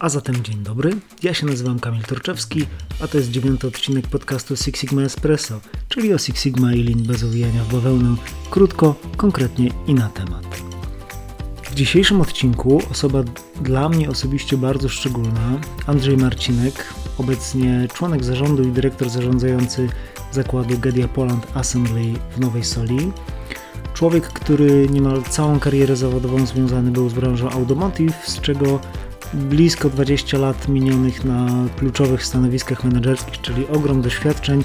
A zatem dzień dobry, ja się nazywam Kamil Torczewski, a to jest dziewiąty odcinek podcastu Six Sigma Espresso, czyli o Six Sigma i Lean bez owijania w bawełnę, krótko, konkretnie i na temat. W dzisiejszym odcinku osoba dla mnie osobiście bardzo szczególna, Andrzej Marcinek, obecnie członek zarządu i dyrektor zarządzający zakładu Gedia Poland Assembly w Nowej Soli, Człowiek, który niemal całą karierę zawodową związany był z branżą automotive, z czego blisko 20 lat minionych na kluczowych stanowiskach menedżerskich, czyli ogrom doświadczeń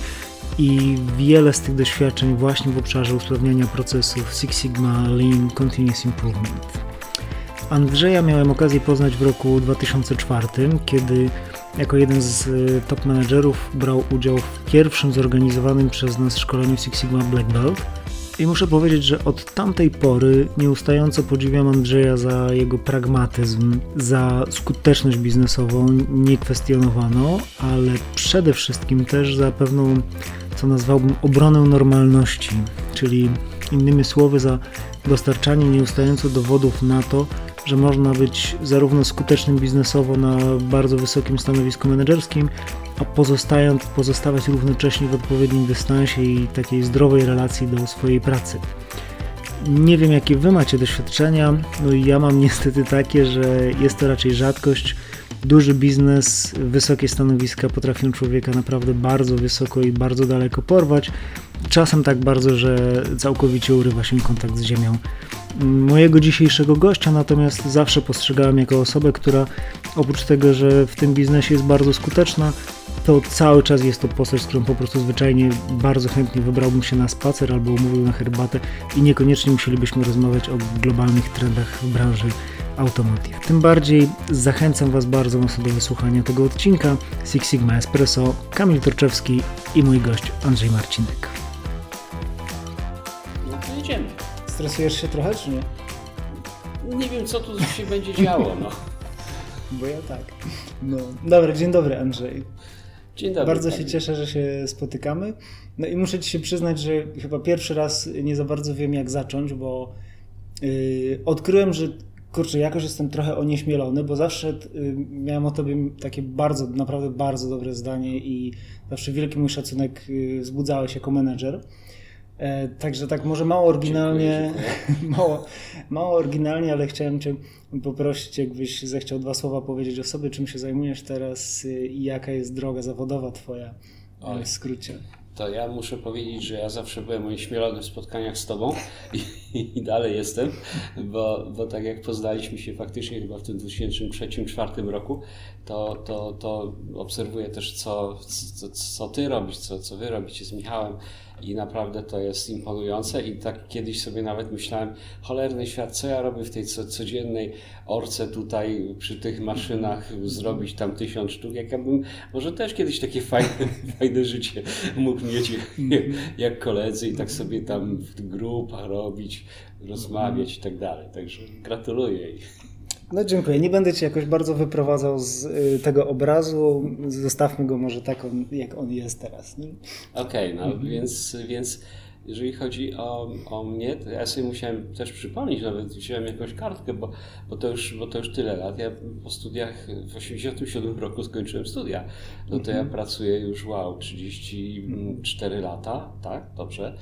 i wiele z tych doświadczeń właśnie w obszarze usprawniania procesów Six Sigma, Lean, Continuous Improvement. Andrzeja miałem okazję poznać w roku 2004, kiedy jako jeden z y, top menedżerów brał udział w pierwszym zorganizowanym przez nas szkoleniu Six Sigma Black Belt i muszę powiedzieć, że od tamtej pory nieustająco podziwiam Andrzeja za jego pragmatyzm, za skuteczność biznesową niekwestionowaną, ale przede wszystkim też za pewną, co nazwałbym, obronę normalności, czyli innymi słowy za dostarczanie nieustająco dowodów na to, że można być zarówno skutecznym biznesowo na bardzo wysokim stanowisku menedżerskim, a pozostając, pozostawać równocześnie w odpowiednim dystansie i takiej zdrowej relacji do swojej pracy. Nie wiem, jakie Wy macie doświadczenia, no ja mam niestety takie, że jest to raczej rzadkość. Duży biznes, wysokie stanowiska potrafią człowieka naprawdę bardzo wysoko i bardzo daleko porwać. Czasem tak bardzo, że całkowicie urywa się kontakt z ziemią. Mojego dzisiejszego gościa natomiast zawsze postrzegałem jako osobę, która oprócz tego, że w tym biznesie jest bardzo skuteczna, to cały czas jest to postać, z którą po prostu zwyczajnie bardzo chętnie wybrałbym się na spacer albo umówił na herbatę i niekoniecznie musielibyśmy rozmawiać o globalnych trendach w branży automotive. Tym bardziej zachęcam Was bardzo mocno do wysłuchania tego odcinka Six Sigma Espresso, Kamil Torczewski i mój gość Andrzej Marcinek. No to jedziemy. Stresujesz się trochę, czy nie? Nie wiem, co tu się będzie działo, no. Bo ja tak. No. Dobra, dzień dobry Andrzej. Dzień dobry. Bardzo się cieszę, że się spotykamy. No i muszę Ci się przyznać, że chyba pierwszy raz nie za bardzo wiem, jak zacząć, bo yy, odkryłem, że kurczę, jakoś jestem trochę onieśmielony, bo zawsze yy, miałem o Tobie takie bardzo, naprawdę bardzo dobre zdanie i zawsze wielki mój szacunek yy, wzbudzałeś jako menedżer. E, także tak może mało oryginalnie, Dziękuję, mało, mało oryginalnie, ale chciałem Cię poprosić, jakbyś zechciał dwa słowa powiedzieć o sobie, czym się zajmujesz teraz y, i jaka jest droga zawodowa Twoja Oj. w skrócie. To ja muszę powiedzieć, że ja zawsze byłem onieśmielony w spotkaniach z Tobą i, i dalej jestem, bo, bo tak jak poznaliśmy się faktycznie chyba w tym 2003-2004 roku, to, to, to obserwuję też, co, co, co Ty robisz, co, co Wy robicie z Michałem i naprawdę to jest imponujące i tak kiedyś sobie nawet myślałem, cholerny świat, co ja robię w tej co, codziennej orce tutaj przy tych maszynach zrobić tam tysiąc sztuk, jak ja bym może też kiedyś takie fajne, fajne życie mógł mieć jak koledzy i tak sobie tam w grupach robić, rozmawiać i tak dalej. Także gratuluję. No dziękuję. Nie będę Cię jakoś bardzo wyprowadzał z y, tego obrazu. Zostawmy go może tak, on, jak on jest teraz. Okej, no więc, więc jeżeli chodzi o, o mnie, to ja sobie musiałem też przypomnieć, nawet wziąłem jakąś kartkę, bo, bo, to już, bo to już tyle lat. Ja po studiach w 87 roku skończyłem studia. No to ja pracuję już, wow, 34 lata, tak? Dobrze.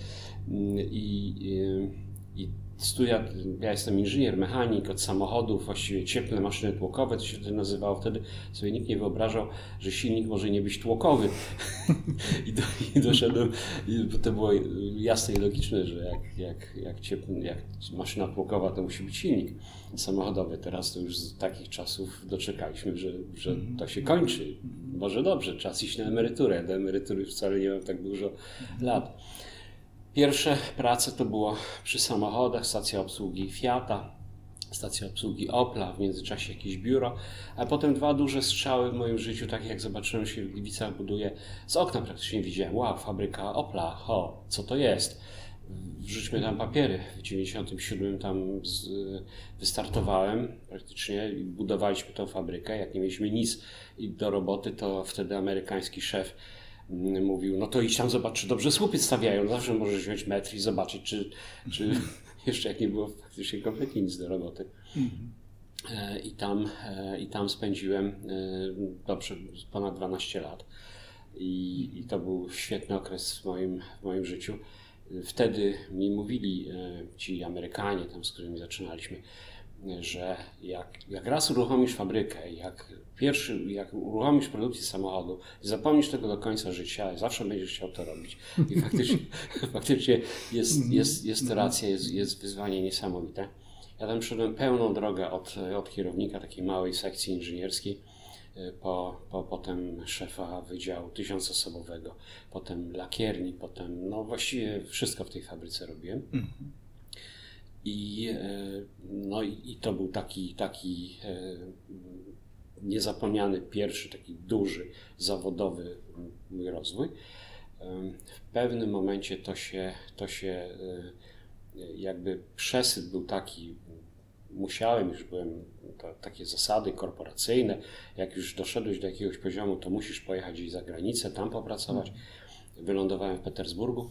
I, i, i studia, ja jestem inżynier, mechanik od samochodów, właściwie cieplne maszyny tłokowe, to się wtedy nazywało. Wtedy sobie nikt nie wyobrażał, że silnik może nie być tłokowy. I, do, I doszedłem, bo to było jasne i logiczne, że jak, jak, jak, ciepły, jak maszyna tłokowa, to musi być silnik samochodowy. Teraz to już z takich czasów doczekaliśmy, że, że to się kończy. Może dobrze, czas iść na emeryturę. Do emerytury wcale nie mam tak dużo lat. Pierwsze prace to było przy samochodach, stacja obsługi Fiata, stacja obsługi Opla, w międzyczasie jakieś biuro, a potem dwa duże strzały w moim życiu, tak jak zobaczyłem się w Gliwicach buduje, z okna praktycznie widziałem, wow, fabryka Opla, ho, co to jest? Wrzućmy tam papiery. W 97 tam z, wystartowałem praktycznie i budowaliśmy tą fabrykę. Jak nie mieliśmy nic do roboty, to wtedy amerykański szef mówił, no to idź tam zobacz, czy dobrze słupy stawiają. Zawsze możesz wziąć metr i zobaczyć, czy, czy jeszcze jak nie było faktycznie kompletnie nic do roboty. i tam, i tam spędziłem dobrze ponad 12 lat. I, I, to był świetny okres w moim, w moim życiu. Wtedy mi mówili ci Amerykanie, tam, z którymi zaczynaliśmy, że jak, jak raz uruchomisz fabrykę, jak pierwszy, jak uruchomisz produkcję samochodu, zapomnisz tego do końca życia, zawsze będziesz chciał to robić. I faktycznie, faktycznie jest, jest, jest to racja, jest, jest wyzwanie niesamowite. Ja tam szedłem pełną drogę od, od kierownika takiej małej sekcji inżynierskiej, po, po potem szefa wydziału tysiącosobowego, potem lakierni, potem no właściwie wszystko w tej fabryce robiłem. Mhm. I, e, no i, i to był taki, taki e, niezapomniany pierwszy, taki duży, zawodowy mój rozwój. W pewnym momencie to się, to się e, jakby przesyt był taki, musiałem, już byłem, to, takie zasady korporacyjne, jak już doszedłeś do jakiegoś poziomu, to musisz pojechać gdzieś za granicę, tam popracować. Mhm. Wylądowałem w Petersburgu,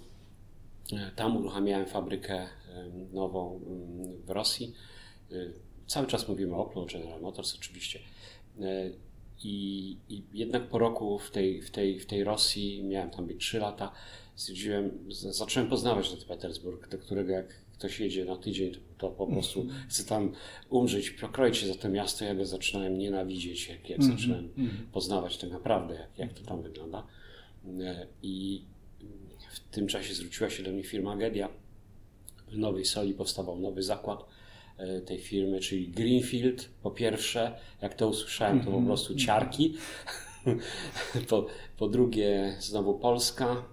tam uruchamiałem fabrykę nową w Rosji. Y, cały czas mówimy o Oplu, General Motors oczywiście. Y, I, I, jednak po roku w tej, w, tej, w tej Rosji, miałem tam być 3 lata, stwierdziłem, zacząłem poznawać ten Petersburg, do którego jak ktoś jedzie na tydzień, to, to po prostu mm -hmm. chce tam umrzeć, prokroić się za to miasto. Ja go zaczynałem nienawidzieć, jak, jak mm -hmm. zacząłem mm -hmm. poznawać tak naprawdę, jak, jak to tam wygląda. Y, I w tym czasie zwróciła się do mnie firma Gedia, w Nowej Soli powstawał nowy zakład e, tej firmy, czyli Greenfield. Po pierwsze, jak to usłyszałem, to po mhm. prostu ciarki. po, po drugie, znowu Polska.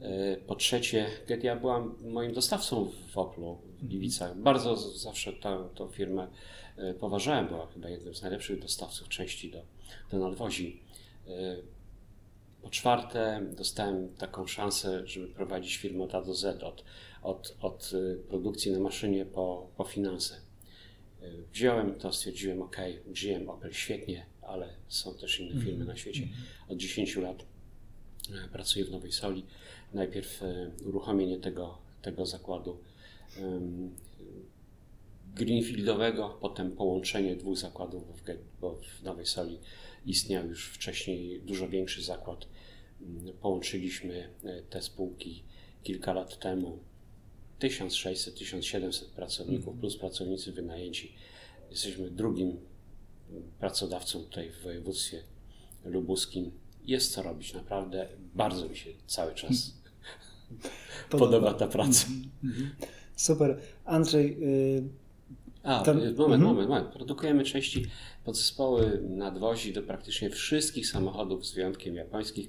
E, po trzecie, ja byłam moim dostawcą w Oplu w Gliwicach. Bardzo zawsze tę firmę e, poważałem, była chyba jednym z najlepszych dostawców części do, do nadwozi. Po czwarte, dostałem taką szansę, żeby prowadzić firmę od A do Z, od od, od y, produkcji na maszynie po, po finanse. Y, wziąłem to, stwierdziłem, ok, GM, Opel świetnie, ale są też inne firmy na świecie. Mhm. Od 10 lat y, pracuję w Nowej Soli. Najpierw uruchomienie tego, tego zakładu greenfieldowego, potem połączenie dwóch zakładów, bo w Nowej Soli istniał już wcześniej dużo większy zakład. Połączyliśmy te spółki kilka lat temu 1600-1700 pracowników mhm. plus pracownicy wynajęci. Jesteśmy drugim pracodawcą tutaj w województwie lubuskim. Jest co robić, naprawdę bardzo mi się cały czas podoba, podoba ta praca. Mhm, mhm. Super. Andrzej. Yy, A, ten... moment, mhm. moment, moment. Produkujemy części podzespoły nadwozi do praktycznie wszystkich samochodów z wyjątkiem japońskich.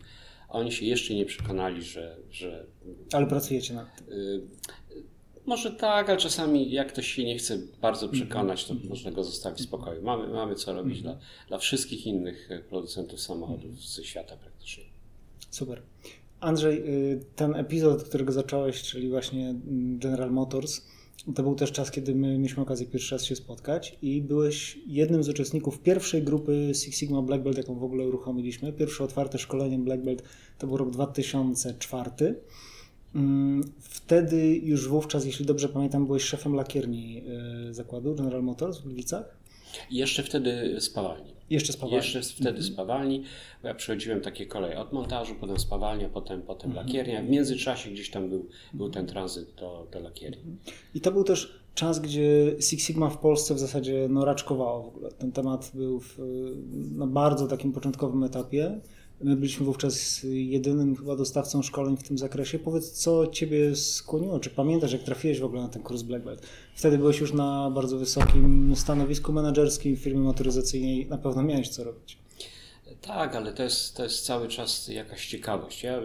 Oni się jeszcze nie przekonali, że. że ale pracujecie nad tym. Y, może tak, ale czasami jak ktoś się nie chce bardzo mhm. przekonać, to mm-hmm. można go zostawić w spokoju. Mamy, mamy co robić dla, dla wszystkich innych e, producentów samochodów ze świata praktycznie. Super. Andrzej, y, ten epizod, od którego zacząłeś, czyli właśnie mm, General Motors, to był też czas, kiedy my mieliśmy okazję pierwszy raz się spotkać i byłeś jednym z uczestników pierwszej grupy Six Sigma Black Belt, jaką w ogóle uruchomiliśmy. Pierwsze otwarte szkolenie Black Belt to był rok 2004. Mm, wtedy już wówczas, jeśli dobrze pamiętam, byłeś szefem lakierni e, zakładu General Motors w Gliwicach? Jeszcze wtedy spawalni. Jeszcze spawalni. Jeszcze wtedy mhm. spawalni, bo ja przechodziłem takie koleje od montażu, potem spawalnia, potem, potem mhm. lakiernia. W międzyczasie gdzieś tam był, był ten tranzyt do, do lakierni. Mhm. I to był też czas, gdzie Six Sigma w Polsce w zasadzie no, raczkowało w ogóle. Ten temat był w, na bardzo takim początkowym etapie. My byliśmy wówczas jedynym chyba dostawcą szkoleń w tym zakresie. Powiedz, co Ciebie skłoniło? Czy pamiętasz, jak trafiłeś w ogóle na ten kurs Black Belt? Wtedy byłeś już na bardzo wysokim stanowisku menedżerskim w firmie motoryzacyjnej. Na pewno miałeś co robić. Tak, ale to jest, to jest cały czas jakaś ciekawość. Ja,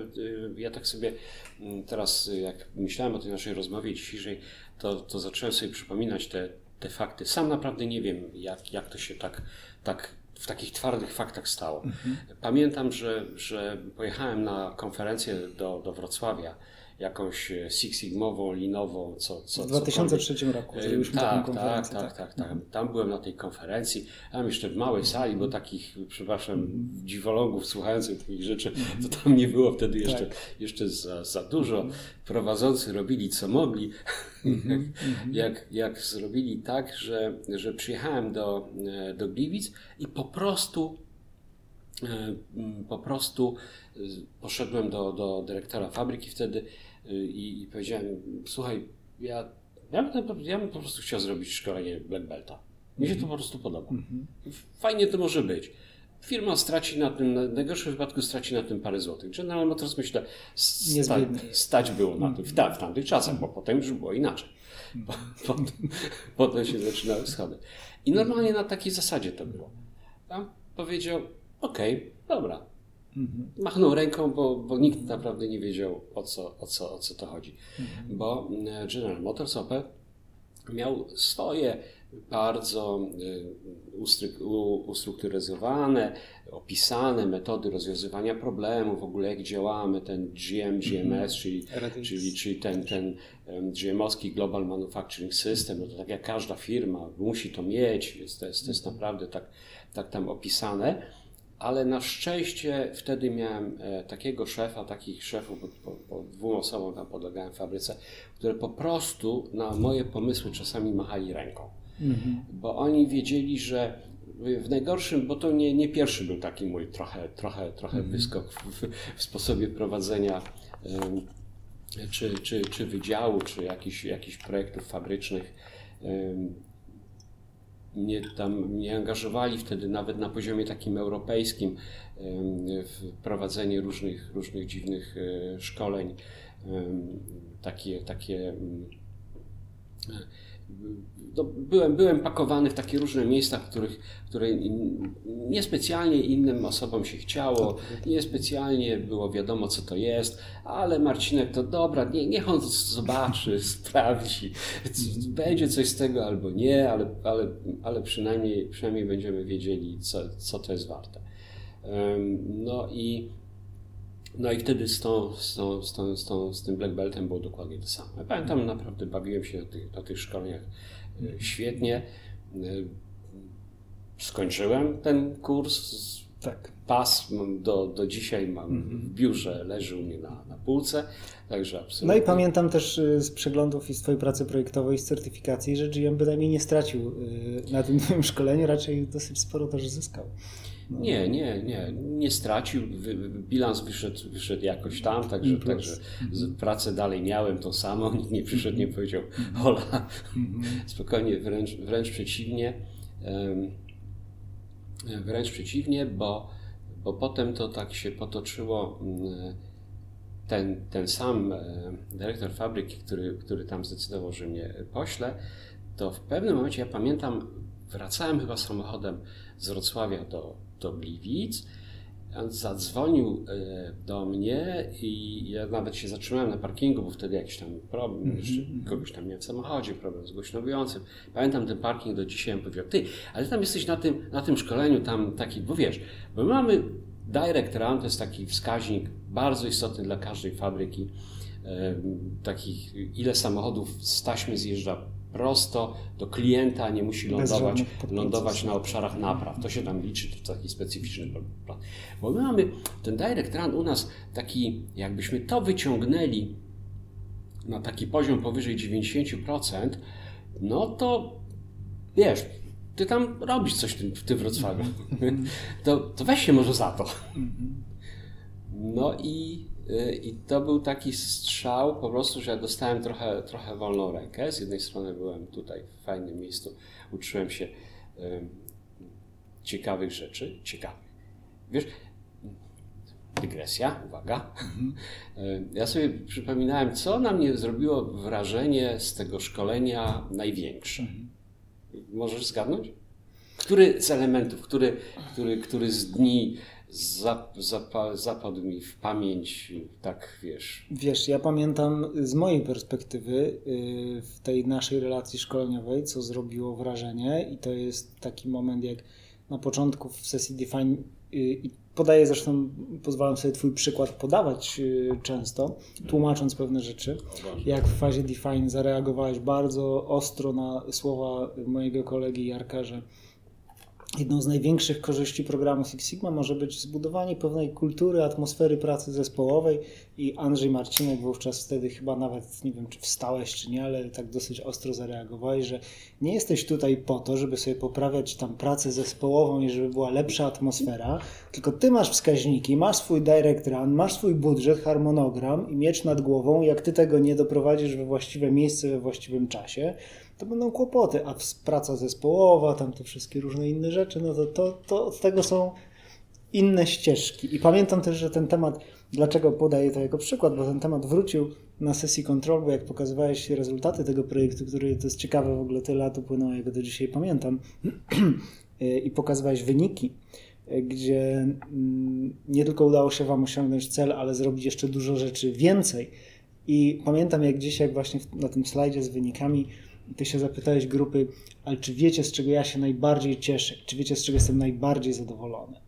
ja tak sobie mm, teraz, jak myślałem o tej naszej rozmowie dzisiejszej, to, to zacząłem sobie przypominać te, te fakty. Sam naprawdę nie wiem, jak, jak to się tak, tak w takich twardych faktach stało. Mhm. Pamiętam, że, że pojechałem na konferencję do, do Wrocławia jakąś e, Six Sigmową, linową, co, co W 2003 cokolwiek. roku e, zrobiliśmy tak, taką konferencję. Tak, tak, tak, tak. Tam byłem na tej konferencji, tam jeszcze w małej sali, bo takich, przepraszam, mm. dziwologów słuchających takich rzeczy, to tam nie było wtedy jeszcze, tak. jeszcze za, za dużo. Prowadzący robili co mogli. -hmm. jak, jak zrobili tak, że, że przyjechałem do, do Gliwic i po prostu E, po prostu e, poszedłem do, do dyrektora fabryki wtedy e, i, i powiedziałem, słuchaj, ja, ja, bym, ja bym po prostu chciał zrobić szkolenie Black Belta. Mi się to po prostu podoba. Mhm. Fajnie to może być. Firma straci na tym, w najgorszym wypadku straci na tym parę złotych. General Motors myślę, sta, stać było na tym w, ta, w tamtych czasach, bo potem już było inaczej. Potem, potem się zaczynały schody. I normalnie na takiej zasadzie to było. Tam powiedział, okej, okay, dobra. Mhm. Machnął ręką, bo, bo nikt naprawdę nie wiedział o co, o co, o co to chodzi. Mhm. Bo e, General Motors OPE miał swoje bardzo e, ustrukturyzowane, opisane metody rozwiązywania problemów, w ogóle jak działamy, ten GM, GMS, mhm. czyli, czyli, czyli ten, ten GM-owski Global Manufacturing System, no to tak jak każda firma musi to mieć, więc to jest, to jest naprawdę tak, tak tam opisane ale na szczęście wtedy miałem e, takiego szefa, takich szefów, bo, bo dwóm osobom tam podlegałem w fabryce, które po prostu na moje pomysły czasami machali ręką. Mhm. Bo oni wiedzieli, że w najgorszym, bo to nie, nie pierwszy był taki mój trochę, trochę, trochę mhm. wyskok w, w sposobie prowadzenia czy, czy, czy wydziału, czy jakichś, jakichś projektów fabrycznych nie, tam nie angażowali wtedy nawet na poziomie takim europejskim w prowadzenie różnych, różnych dziwnych e, szkoleń. Takie, takie no, byłem, byłem pakowany w takie różne miejsca, w których, które niespecjalnie innym osobom się chciało, niespecjalnie było wiadomo, co to jest, ale Marcinek to dobra, nie, niech on zobaczy, sprawdzi, będzie coś z tego albo nie, ale, ale, ale przynajmniej, przynajmniej będziemy wiedzieli, co, co to jest warte. No i no i wtedy z, tą, z, tą, z, tą, z, tą, z tym Black Beltem było dokładnie to samo. Ja pamiętam, naprawdę bawiłem się na tych, na tych szkoleniach e, świetnie. E, skończyłem ten kurs. Tak. Pas do, do dzisiaj mam mhm. w biurze, leży u mnie na, na półce, także absolutnie. No i pamiętam też e, z przeglądów i z Twojej pracy projektowej, z certyfikacji, że GM bynajmniej nie stracił na tym Twoim szkoleniu, raczej dosyć sporo też zyskał. No. Nie, nie, nie. Nie stracił. Bilans wyszedł, wyszedł jakoś tam, także, także pracę dalej miałem to samo. Nikt nie przyszedł, nie powiedział hola. Spokojnie, wręcz, wręcz przeciwnie. Wręcz przeciwnie, bo, bo potem to tak się potoczyło. Mm, ten, ten sam e, dyrektor fabryki, który, który tam zdecydował, że mnie pośle, to w pewnym momencie, ja pamiętam, wracałem chyba samochodem z Wrocławia do, do Gliwic. On zadzwonił e, do mnie i ja nawet się zatrzymałem na parkingu, bo wtedy jakiś tam problem, mm -hmm. kogoś tam miałem w samochodzie, problem z głośno mówiącym. Pamiętam ten parking do dzisiaj, on powiedział, ty, ale tam jesteś na tym, na tym szkoleniu tam taki, bo wiesz, bo mamy direct run, to jest taki wskaźnik bardzo istotny dla każdej fabryki, e, takich ile samochodów z taśmy zjeżdża prosto do klienta, nie musi lądować, lądować na obszarach napraw. To się tam liczy, to taki specyficzny plan. Bo my mamy ten direct run u nas taki, jakbyśmy to wyciągnęli na taki poziom powyżej 90%, no to wiesz, ty tam robisz coś w tym, w tym Wrocławiu. To, to weź się może za to. No i I to był taki strzał po prostu, że ja dostałem trochę, trochę wolną rękę. Z jednej strony byłem tutaj w fajnym miejscu, uczyłem się ciekawych rzeczy, ciekawych. Wiesz, dygresja, uwaga. Mhm. Ja sobie przypominałem, co na mnie zrobiło wrażenie z tego szkolenia największe. Mhm. Możesz zgadnąć? Który z elementów, który, który, który z dni zap, zapadł mi w pamięć, tak wiesz. Wiesz, ja pamiętam z mojej perspektywy y, w tej naszej relacji szkoleniowej, co zrobiło wrażenie, i to jest taki moment, jak na początku w sesji Define y, i podaję zresztą, pozwalam sobie Twój przykład podawać y, często, tłumacząc pewne rzeczy. Jak w fazie Define zareagowałeś bardzo ostro na słowa mojego kolegi Jarka, że Jedną z największych korzyści programu Six Sigma może być zbudowanie pewnej kultury, atmosfery pracy zespołowej i Andrzej Marcinek wówczas wtedy chyba nawet, nie wiem czy wstałeś czy nie, ale tak dosyć ostro zareagowałeś, że nie jesteś tutaj po to, żeby sobie poprawiać tam pracę zespołową i żeby była lepsza atmosfera, tylko ty masz wskaźniki, masz swój direct run, masz swój budżet, harmonogram i miecz nad głową, jak ty tego nie doprowadzisz we właściwe miejsce we właściwym czasie, to będą kłopoty, a praca zespołowa, tam te wszystkie różne inne rzeczy, no to, to, to od tego są inne ścieżki. I pamiętam też, że ten temat, dlaczego podaję to jako przykład, bo ten temat wrócił na sesji kontrol, bo jak pokazywałeś rezultaty tego projektu, który to jest ciekawe, w ogóle tyle lat upłynęło, jak do dzisiaj pamiętam, i pokazywałeś wyniki, gdzie mm, nie tylko udało się Wam osiągnąć cel, ale zrobić jeszcze dużo rzeczy więcej. I pamiętam jak dzisiaj właśnie na tym slajdzie z wynikami ty się zapytałeś grupy, ale czy wiecie, z czego ja się najbardziej cieszę? Czy wiecie, z czego jestem najbardziej zadowolony?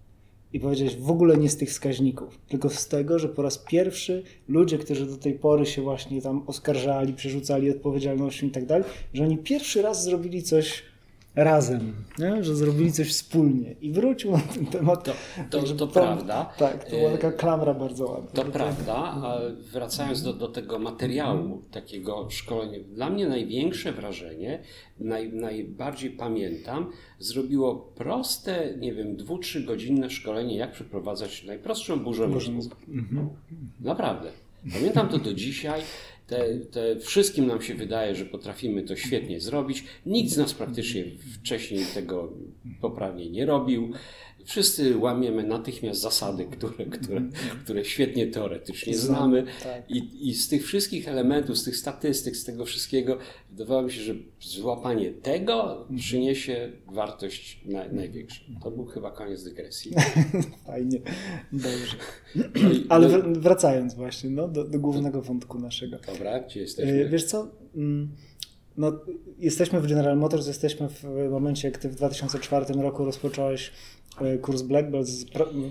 I powiedziałeś w ogóle nie z tych wskaźników, tylko z tego, że po raz pierwszy ludzie, którzy do tej pory się właśnie tam oskarżali, przerzucali odpowiedzialnością i tak dalej, że oni pierwszy raz zrobili coś razem, nie? że zrobili coś wspólnie. I wrócił na ten temat. To, to, to, to prawda. Tak, to była taka klamra bardzo ładna. To prawda, a wracając do, do tego materiału, takiego szkolenia, dla mnie największe wrażenie, naj, najbardziej pamiętam, zrobiło proste, nie wiem, dwu, trzy godzinne szkolenie, jak przeprowadzać najprostszą burzę mózgu. Mhm. Naprawdę. Pamiętam to do dzisiaj. Te, te, wszystkim nam się wydaje, że potrafimy to świetnie zrobić. Nikt z nas praktycznie wcześniej tego poprawnie nie robił. Wszyscy łamiemy natychmiast zasady, które, które, które świetnie teoretycznie znamy. Tak. I, I z tych wszystkich elementów, z tych statystyk, z tego wszystkiego, wydawało mi się, że złapanie tego przyniesie wartość na, największą. To był chyba koniec dygresji. Fajnie, dobrze. No Ale wracając właśnie no, do, do głównego wątku naszego. Dobra, gdzie jesteśmy? Wiesz co? Mm, no, jesteśmy w General Motors, jesteśmy w momencie, jak ty w 2004 roku rozpocząłeś e, kurs Black Belt,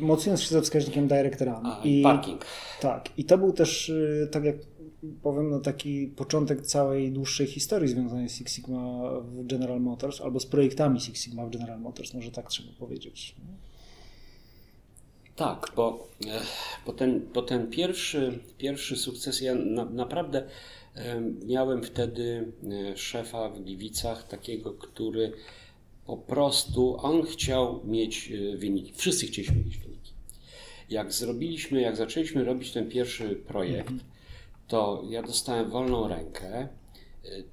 mocując się ze wskaźnikiem Direct Run. A, I parking. Tak. I to był też, e, tak jak powiem, no taki początek całej dłuższej historii związanej z Six Sigma w General Motors, albo z projektami Six Sigma w General Motors, może tak trzeba powiedzieć. Tak, bo, e, bo, ten, bo ten pierwszy, pierwszy sukces, ja na, naprawdę Miałem wtedy e, szefa w Gliwicach, takiego, który po prostu, on chciał mieć e, wyniki. Wszyscy chcieliśmy mieć wyniki. Jak zrobiliśmy, jak zaczęliśmy robić ten pierwszy projekt, mhm. to ja dostałem wolną rękę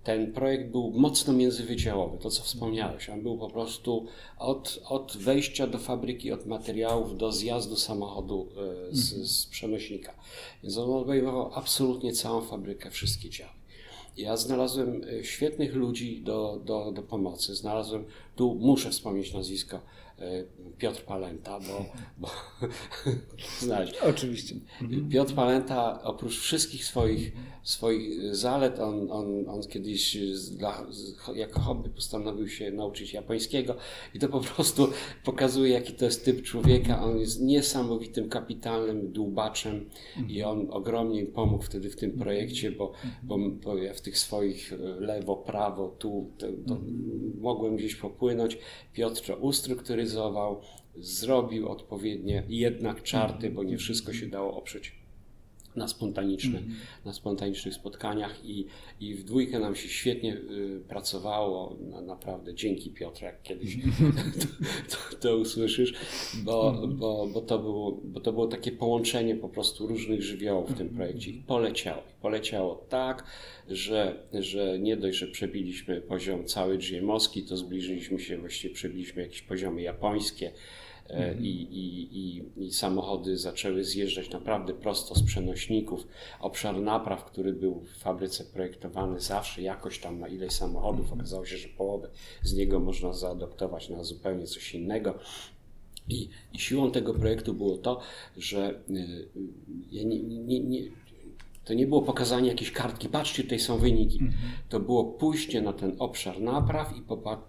ten projekt był mocno międzywydziałowy, to co wspomniałeś. On był po prostu od, od wejścia do fabryki, od materiałów do zjazdu samochodu e, z, mhm. z przenośnika. Więc on obejmował absolutnie całą fabrykę, wszystkie działy. Ja znalazłem e, świetnych ludzi do, do, do pomocy. Znalazłem, tu muszę wspomnieć nazwisko, e, Piotr Palenta, bo, bo znaleźć. Oczywiście. Piotr Palenta oprócz wszystkich swoich, swoich zalet, on, on, on kiedyś dla, jako hobby postanowił się nauczyć japońskiego i to po prostu pokazuje, jaki to jest typ człowieka. On jest niesamowitym, kapitalnym dłubaczem i on ogromnie pomógł wtedy w tym projekcie, bo, bo, bo ja w tych swoich lewo, prawo, tu to, to mogłem gdzieś popłynąć. Piotr to zrobił odpowiednie jednak czarty, bo nie wszystko się dało oprzeć na, spontaniczne, mm. na spontanicznych spotkaniach i, i w dwójkę nam się świetnie y, pracowało. Na, naprawdę dzięki Piotr, jak kiedyś to, to, to, usłyszysz, bo, mm. bo, bo, to było, bo to było takie połączenie po prostu różnych żywiołów w tym projekcie i poleciało. Poleciało tak, że, że nie dość, że przebiliśmy poziom cały GMowski, to zbliżyliśmy się, właściwie przebiliśmy jakieś poziomy japońskie, E, i, i, i, i, samochody zaczęły zjeżdżać naprawdę prosto z przenośników. Obszar napraw, który był w fabryce projektowany zawsze jakoś tam na ileś samochodów, mhm. okazało się, że połowę z niego można zaadoptować na zupełnie coś innego. I, i siłą tego projektu było to, że y, ja nie, nie, nie, to nie było pokazanie jakiejś kartki, patrzcie, tutaj są wyniki. Mhm. To było pójście na ten obszar napraw i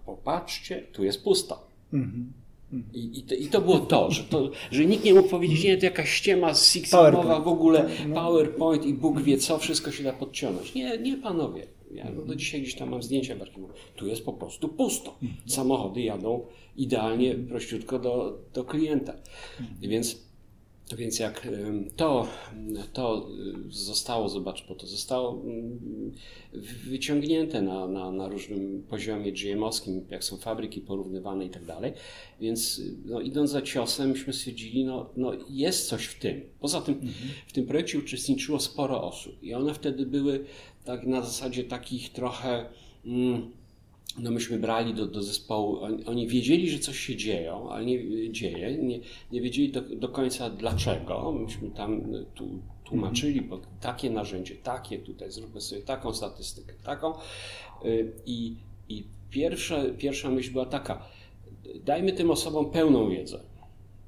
popatrzcie, tu jest pusto. Mhm. I, i, to, I, to, było to że, to, że nikt nie mógł powiedzieć, nie, to jakaś ściema z Six Sigmowa w ogóle, no. PowerPoint i Bóg wie co, wszystko się da podciągnąć. Nie, nie panowie. Ja no do dzisiaj gdzieś tam mam zdjęcia w archiwum. Tu jest po prostu pusto. Samochody jadą idealnie, prościutko do, do klienta. Więc więc jak to, to zostało, zobacz, bo to zostało mm, wyciągnięte na, na, na różnym poziomie GM-owskim, jak są fabryki porównywane i tak dalej, więc no, idąc za ciosem, myśmy stwierdzili, no, no jest coś w tym. Poza tym mhm. w tym projekcie uczestniczyło sporo osób i one wtedy były tak na zasadzie takich trochę... Mm, no myśmy brali do, do zespołu, oni, oni, wiedzieli, że coś się dzieje, ale nie dzieje, nie, nie wiedzieli do, do końca dlaczego. Myśmy tam tu, tłumaczyli, bo takie narzędzie, takie tutaj, zróbmy sobie taką statystykę, taką. Y, I, i pierwsza, pierwsza myśl była taka, dajmy tym osobom pełną wiedzę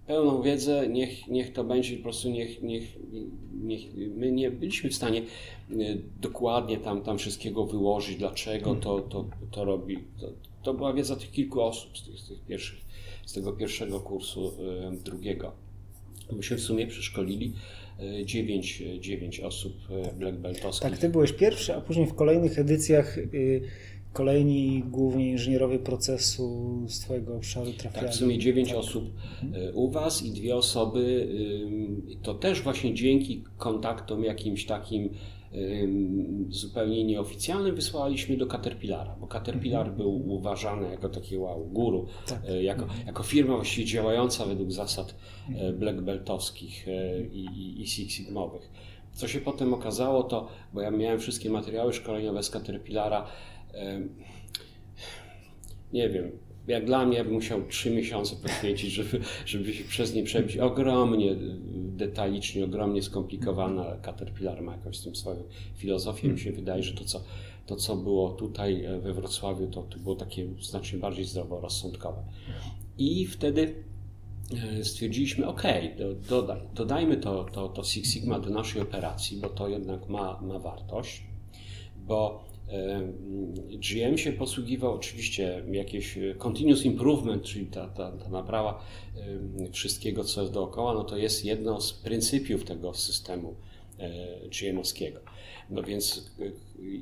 pełną wiedzę, niech, niech to będzie po prostu, niech, niech, niech my nie byliśmy w stanie e, dokładnie tam, tam wszystkiego wyłożyć, dlaczego to, to, to robi. To, to była wiedza tych kilku osób z tych, z tych pierwszych, z tego pierwszego kursu e, drugiego. Myśmy w sumie przeszkolili e, dziewięć, dziewięć osób black beltowskich. Tak, ty byłeś pierwszy, a później w kolejnych edycjach y, kolejni głównie inżynierowie procesu z Twojego obszaru trafiali. Tak, w sumie dziewięć tak. osób mhm. u Was i dwie osoby, to też właśnie dzięki kontaktom jakimś takim zupełnie nieoficjalnym wysłaliśmy do Caterpillara, bo Caterpillar mhm. był uważany jako taki wow, guru, tak. E, jako, mhm. jako firma właściwie działająca według zasad e, mhm. black beltowskich e, i, i, i Six Sigmowych. Co się potem okazało to, bo ja miałem wszystkie materiały szkoleniowe z Caterpillara, nie wiem, jak dla mnie, bym musiał trzy miesiące poświęcić, żeby, żeby się przez nie przebić. Ogromnie detalicznie, ogromnie skomplikowane, ale Caterpillar ma jakąś z tym swoją filozofię. Mi się wydaje, że to, co, to, co było tutaj e, we Wrocławiu, to, to było takie znacznie bardziej zdroworozsądkowe. I wtedy e, stwierdziliśmy, ok, dodaj, dodajmy to, to, to Six Sigma do naszej operacji, bo to jednak ma, ma wartość, bo GM się posługiwał oczywiście jakieś e, continuous improvement, czyli ta, ta, ta naprawa wszystkiego, co jest dookoła, no to jest jedno z pryncypiów tego systemu e, GM-owskiego. No więc e,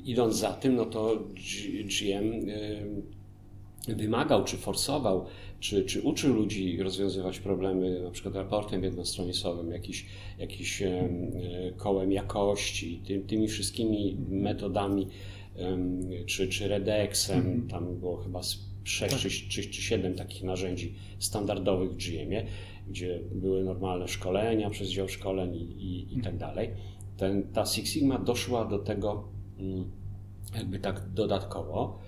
idąc za tym, no to GM wymagał, czy forsował, czy, czy uczył ludzi rozwiązywać problemy, na przykład raportem jednostronnicowym, jakiś, jakiś kołem jakości, ty, tymi wszystkimi metodami czy, czy Redexem, mhm. tam było chyba 6 tak. czy, czy, czy 7 takich narzędzi standardowych w GM-ie, gdzie były normalne szkolenia przez dział szkoleń i, i, i tak mhm. dalej. Ten, ta Six Sigma doszła do tego mm, jakby tak dodatkowo.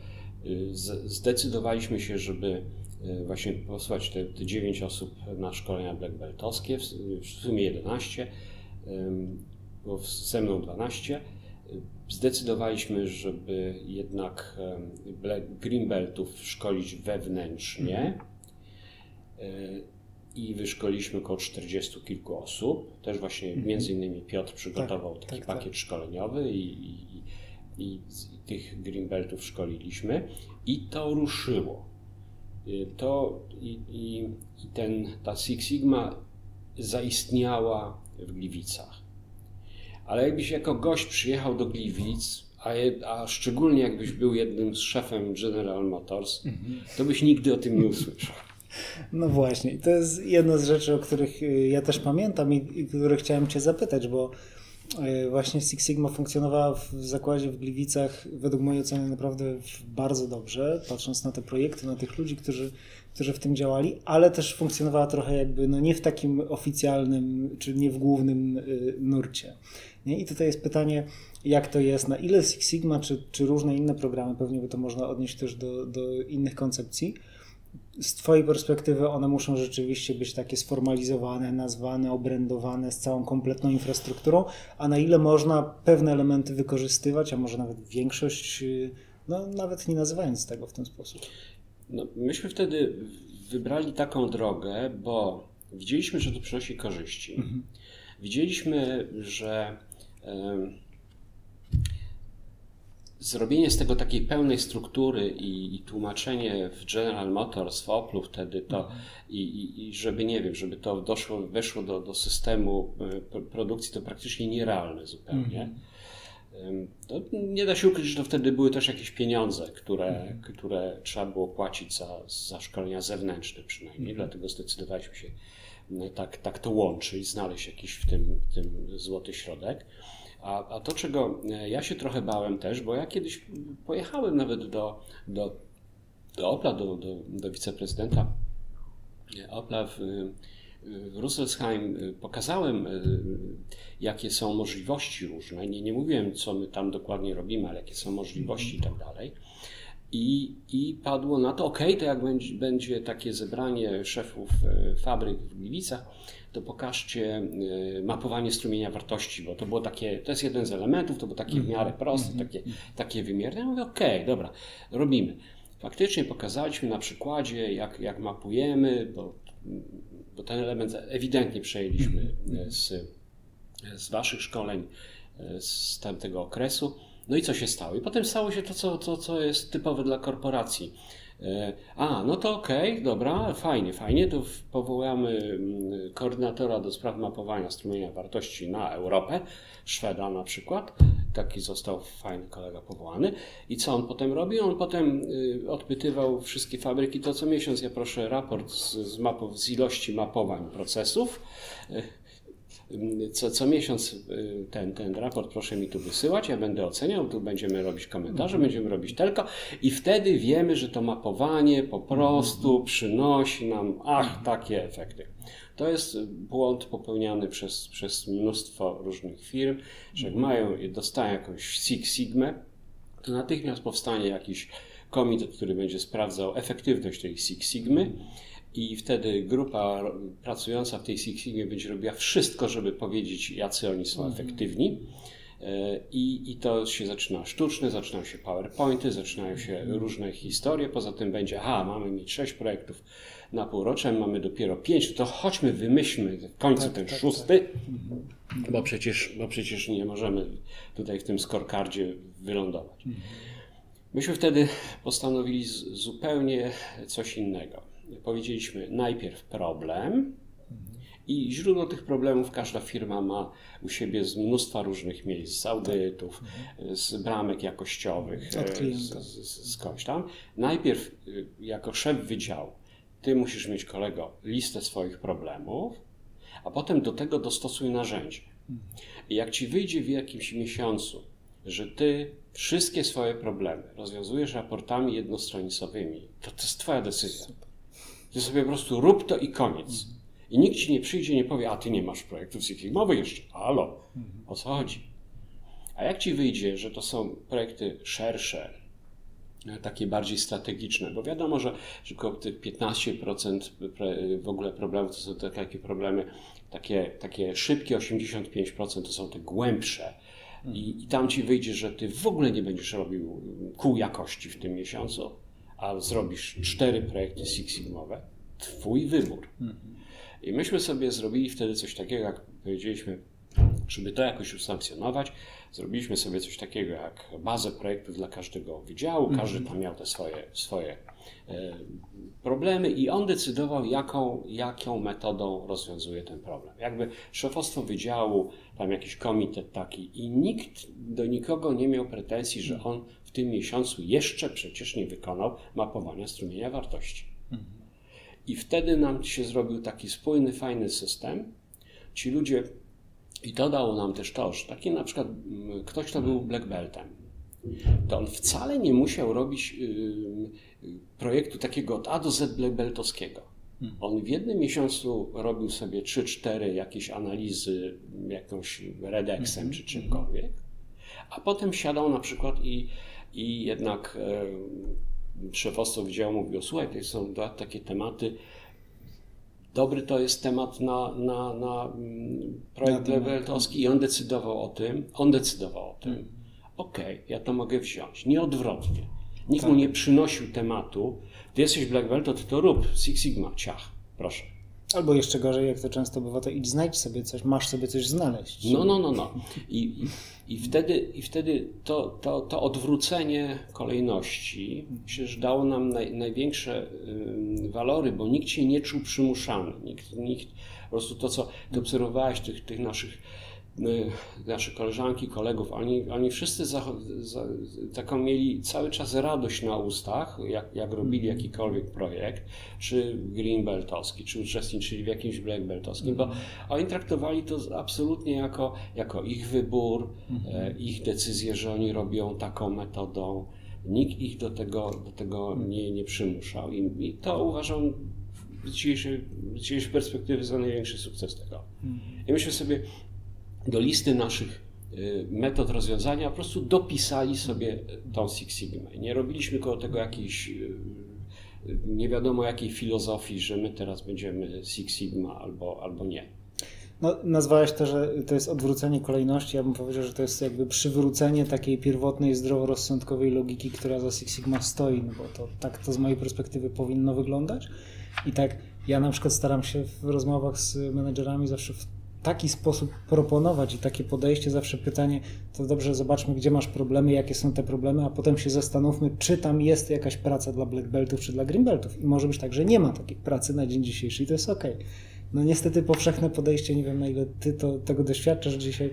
Y, zdecydowaliśmy się, żeby y, właśnie posłać te, te 9 osób na szkolenia black beltowskie, w sumie 11, bo ze mną 12 zdecydowaliśmy, żeby jednak Greenbeltów szkolić wewnętrznie mhm. e, i wyszkoliliśmy około 40 kilku osób. Też właśnie mhm. między innymi Piotr przygotował tak, taki tak, pakiet tak. szkoleniowy i, i, i, tych Greenbeltów szkoliliśmy i to ruszyło. E, to i, i, i ten, ta Six Sigma zaistniała w Gliwicach. Ale jakbyś jako gość przyjechał do Gliwic, a, je, a szczególnie jakbyś był jednym z szefem General Motors, to byś nigdy o tym nie usłyszał. No właśnie, to jest jedna z rzeczy, o których y, ja też pamiętam i, i które chciałem Cię zapytać, bo właśnie Six Sigma funkcjonowała w zakładzie w Gliwicach według mojej oceny naprawdę bardzo dobrze, patrząc na te projekty, na tych ludzi, którzy którzy w tym działali, ale też funkcjonowała trochę jakby no nie w takim oficjalnym, czy nie w głównym y, nurcie. Nie? I tutaj jest pytanie, jak to jest, na ile Six Sigma, czy, czy różne inne programy, pewnie by to można odnieść też do, do innych koncepcji, z Twojej perspektywy one muszą rzeczywiście być takie sformalizowane, nazwane, obrędowane z całą kompletną infrastrukturą, a na ile można pewne elementy wykorzystywać, a może nawet większość, y, no nawet nie nazywając tego w ten sposób. No, myśmy wtedy wybrali taką drogę, bo widzieliśmy, że to przynosi korzyści. Mhm. Widzieliśmy, że zrobienie z tego takiej pełnej struktury i, i, tłumaczenie w General Motors, w Oplu wtedy to mhm. i, i, i, żeby, nie wiem, żeby to doszło, weszło do, do systemu e, produkcji, to praktycznie nierealne zupełnie. Mhm. To nie da się ukryć, że to wtedy były też jakieś pieniądze, które, mhm. które trzeba było płacić za, za szkolenia zewnętrzne przynajmniej, mhm. dlatego zdecydowaliśmy się tak, tak to łączyć, znaleźć jakiś w tym, w tym złoty środek. A, a to, czego e, ja się trochę bałem też, bo ja kiedyś pojechałem nawet do, do, do Opla, do, do, do wiceprezydenta Opla w, w Russelsheim, e, pokazałem, e, jakie są możliwości różne. Nie, nie mówiłem, co my tam dokładnie robimy, ale jakie są możliwości i tak dalej. I, I padło na to, ok, to jak będzie, będzie takie zebranie szefów fabryk w Gliwicach, to pokażcie y, mapowanie strumienia wartości, bo to było takie, to jest jeden z elementów, to było takie w miarę proste, mhm. takie, takie wymierne. Ja mówię, okej, okay, dobra, robimy. Faktycznie pokazaliśmy na przykładzie, jak, jak mapujemy, bo, bo ten element ewidentnie przejęliśmy mhm. z, z Waszych szkoleń z tamtego okresu. No i co się stało? I potem stało się to, co, to, co jest typowe dla korporacji a, no to okej, okay, dobra, fajnie, fajnie, to powołamy mm, koordynatora do spraw mapowania strumienia wartości na Europę, Szweda na przykład. Taki został fajny kolega powołany. I co on potem robi? On potem y, odpytywał wszystkie fabryki. To co miesiąc ja proszę raport z, z, z ilości mapowań procesów e, co, co miesiąc y, ten, ten raport proszę mi tu wysyłać, ja będę oceniał, tu będziemy robić komentarze, mhm. będziemy robić tylko i wtedy wiemy, że to mapowanie po prostu mhm. przynosi nam, ach, takie efekty. To jest błąd popełniany przez, przez mnóstwo różnych firm, że jak mhm. mają, dostają jakąś Six Sigmę, to natychmiast powstanie jakiś komitet, który będzie sprawdzał efektywność tej Six Sigmy i wtedy grupa pracująca w tej Six będzie robiła wszystko, żeby powiedzieć, jacy oni są mhm. efektywni. E, I, I to się zaczyna sztuczne, zaczynają się PowerPointy, zaczynają się mhm. różne historie. Poza tym będzie, aha, mamy mieć sześć projektów na półrocze, mamy dopiero pięć, to chodźmy, wymyślmy w końcu tak, ten tak, szósty, tak. Mhm. Bo, przecież, bo przecież nie możemy tutaj w tym scorecardzie wylądować. Myśmy wtedy postanowili zupełnie coś innego powiedzieliśmy najpierw problem i źródło tych problemów każda firma ma u siebie z mnóstwa różnych miejsc, z audytów, z bramek jakościowych, z, z, skądś tam. Najpierw y, jako szef wydziału ty musisz mieć kolego listę swoich problemów, a potem do tego dostosuj narzędzie. I jak ci wyjdzie w jakimś miesiącu, że ty wszystkie swoje problemy rozwiązujesz raportami jednostronicowymi, to to jest twoja decyzja. Ty sobie po prostu rób to i koniec. I nikt ci nie przyjdzie nie powie, a ty nie masz projektów Six Sigmowych jeszcze. Halo, o co chodzi? A jak ci wyjdzie, że to są projekty szersze, takie bardziej strategiczne, bo wiadomo, że, około tych 15% w ogóle problemów to są takie problemy, takie, takie szybkie, 85% to są te głębsze. I, I tam ci wyjdzie, że ty w ogóle nie będziesz robił kół jakości w tym miesiącu, a zrobisz cztery projekty Six Sigmowe, twój wybór. I myśmy sobie zrobili wtedy coś takiego, jak powiedzieliśmy, żeby to jakoś usankcjonować, zrobiliśmy sobie coś takiego jak bazę projektów dla każdego wydziału, każdy tam miał te swoje, swoje e, problemy i on decydował, jaką, jaką metodą rozwiązuje ten problem. Jakby szefostwo wydziału, tam jakiś komitet taki i nikt do nikogo nie miał pretensji, że on tym miesiącu jeszcze przecież nie wykonał mapowania strumienia wartości. Mhm. I wtedy nam się zrobił taki spójny, fajny system. Ci ludzie, i to dało nam też to, że taki na przykład mm, ktoś, kto był black beltem, to on wcale nie musiał robić projektu takiego od A do Z black beltowskiego. Mhm. On w jednym miesiącu robił sobie 3-4 jakieś analizy jakąś redexem mm -hmm. czy czymkolwiek, a potem siadał na przykład i i jednak szefostwo wydziału mówiło, słuchaj, to są dwa takie tematy, dobry to jest temat na, na, na mm, projekt Leweltowski i on decydował o tym, on decydował o tym. Hmm. Okej, okay, ja to mogę wziąć, nieodwrotnie. Nikt tak. mu nie przynosił tematu, ty jesteś Black Belt, to ty to rób, Six Sigma, ciach, proszę. Albo jeszcze gorzej, jak to często bywa, to idź znajdź sobie coś, masz sobie coś znaleźć. No, no, no, no. I, i, wtedy, i wtedy to, to, to odwrócenie kolejności że dało nam naj, największe walory, bo nikt się nie czuł przymuszany. Nikt, nikt po prostu to, co ty obserwowałeś, tych, tych naszych nasze koleżanki, kolegów, oni, oni wszyscy za, za, taką mieli cały czas radość na ustach, jak, jak robili mhm. jakikolwiek projekt, czy greenbeltowski, czy uczestniczyli w jakimś blackbeltowskim, bo mhm. oni traktowali to absolutnie jako, jako ich wybór, mhm. e, ich decyzję, że oni robią taką metodą. Nikt ich do tego, do tego nie, nie przymuszał I, i to uważam z dzisiejszej, z dzisiejszej perspektywy za największy sukces tego. I myślę sobie, do listy naszych y, metod rozwiązania po prostu dopisali sobie tą Six Sigma. Nie robiliśmy koło tego jakiejś y, nie wiadomo jakiej filozofii, że my teraz będziemy Six Sigma albo, albo nie. No, nazwałeś to, że to jest odwrócenie kolejności. Ja bym powiedział, że to jest jakby przywrócenie takiej pierwotnej, zdroworozsądkowej logiki, która za Six Sigma stoi, no bo to tak to z mojej perspektywy powinno wyglądać. I tak ja na przykład staram się w rozmowach z menedżerami zawsze w taki sposób proponować i takie podejście, zawsze pytanie, to dobrze, zobaczmy, gdzie masz problemy, jakie są te problemy, a potem się zastanówmy, czy tam jest jakaś praca dla black beltów, czy dla green beltów. I może być tak, że nie ma takiej pracy na dzień dzisiejszy i to jest ok. No niestety powszechne podejście, nie wiem na ile ty to, tego doświadczasz dzisiaj,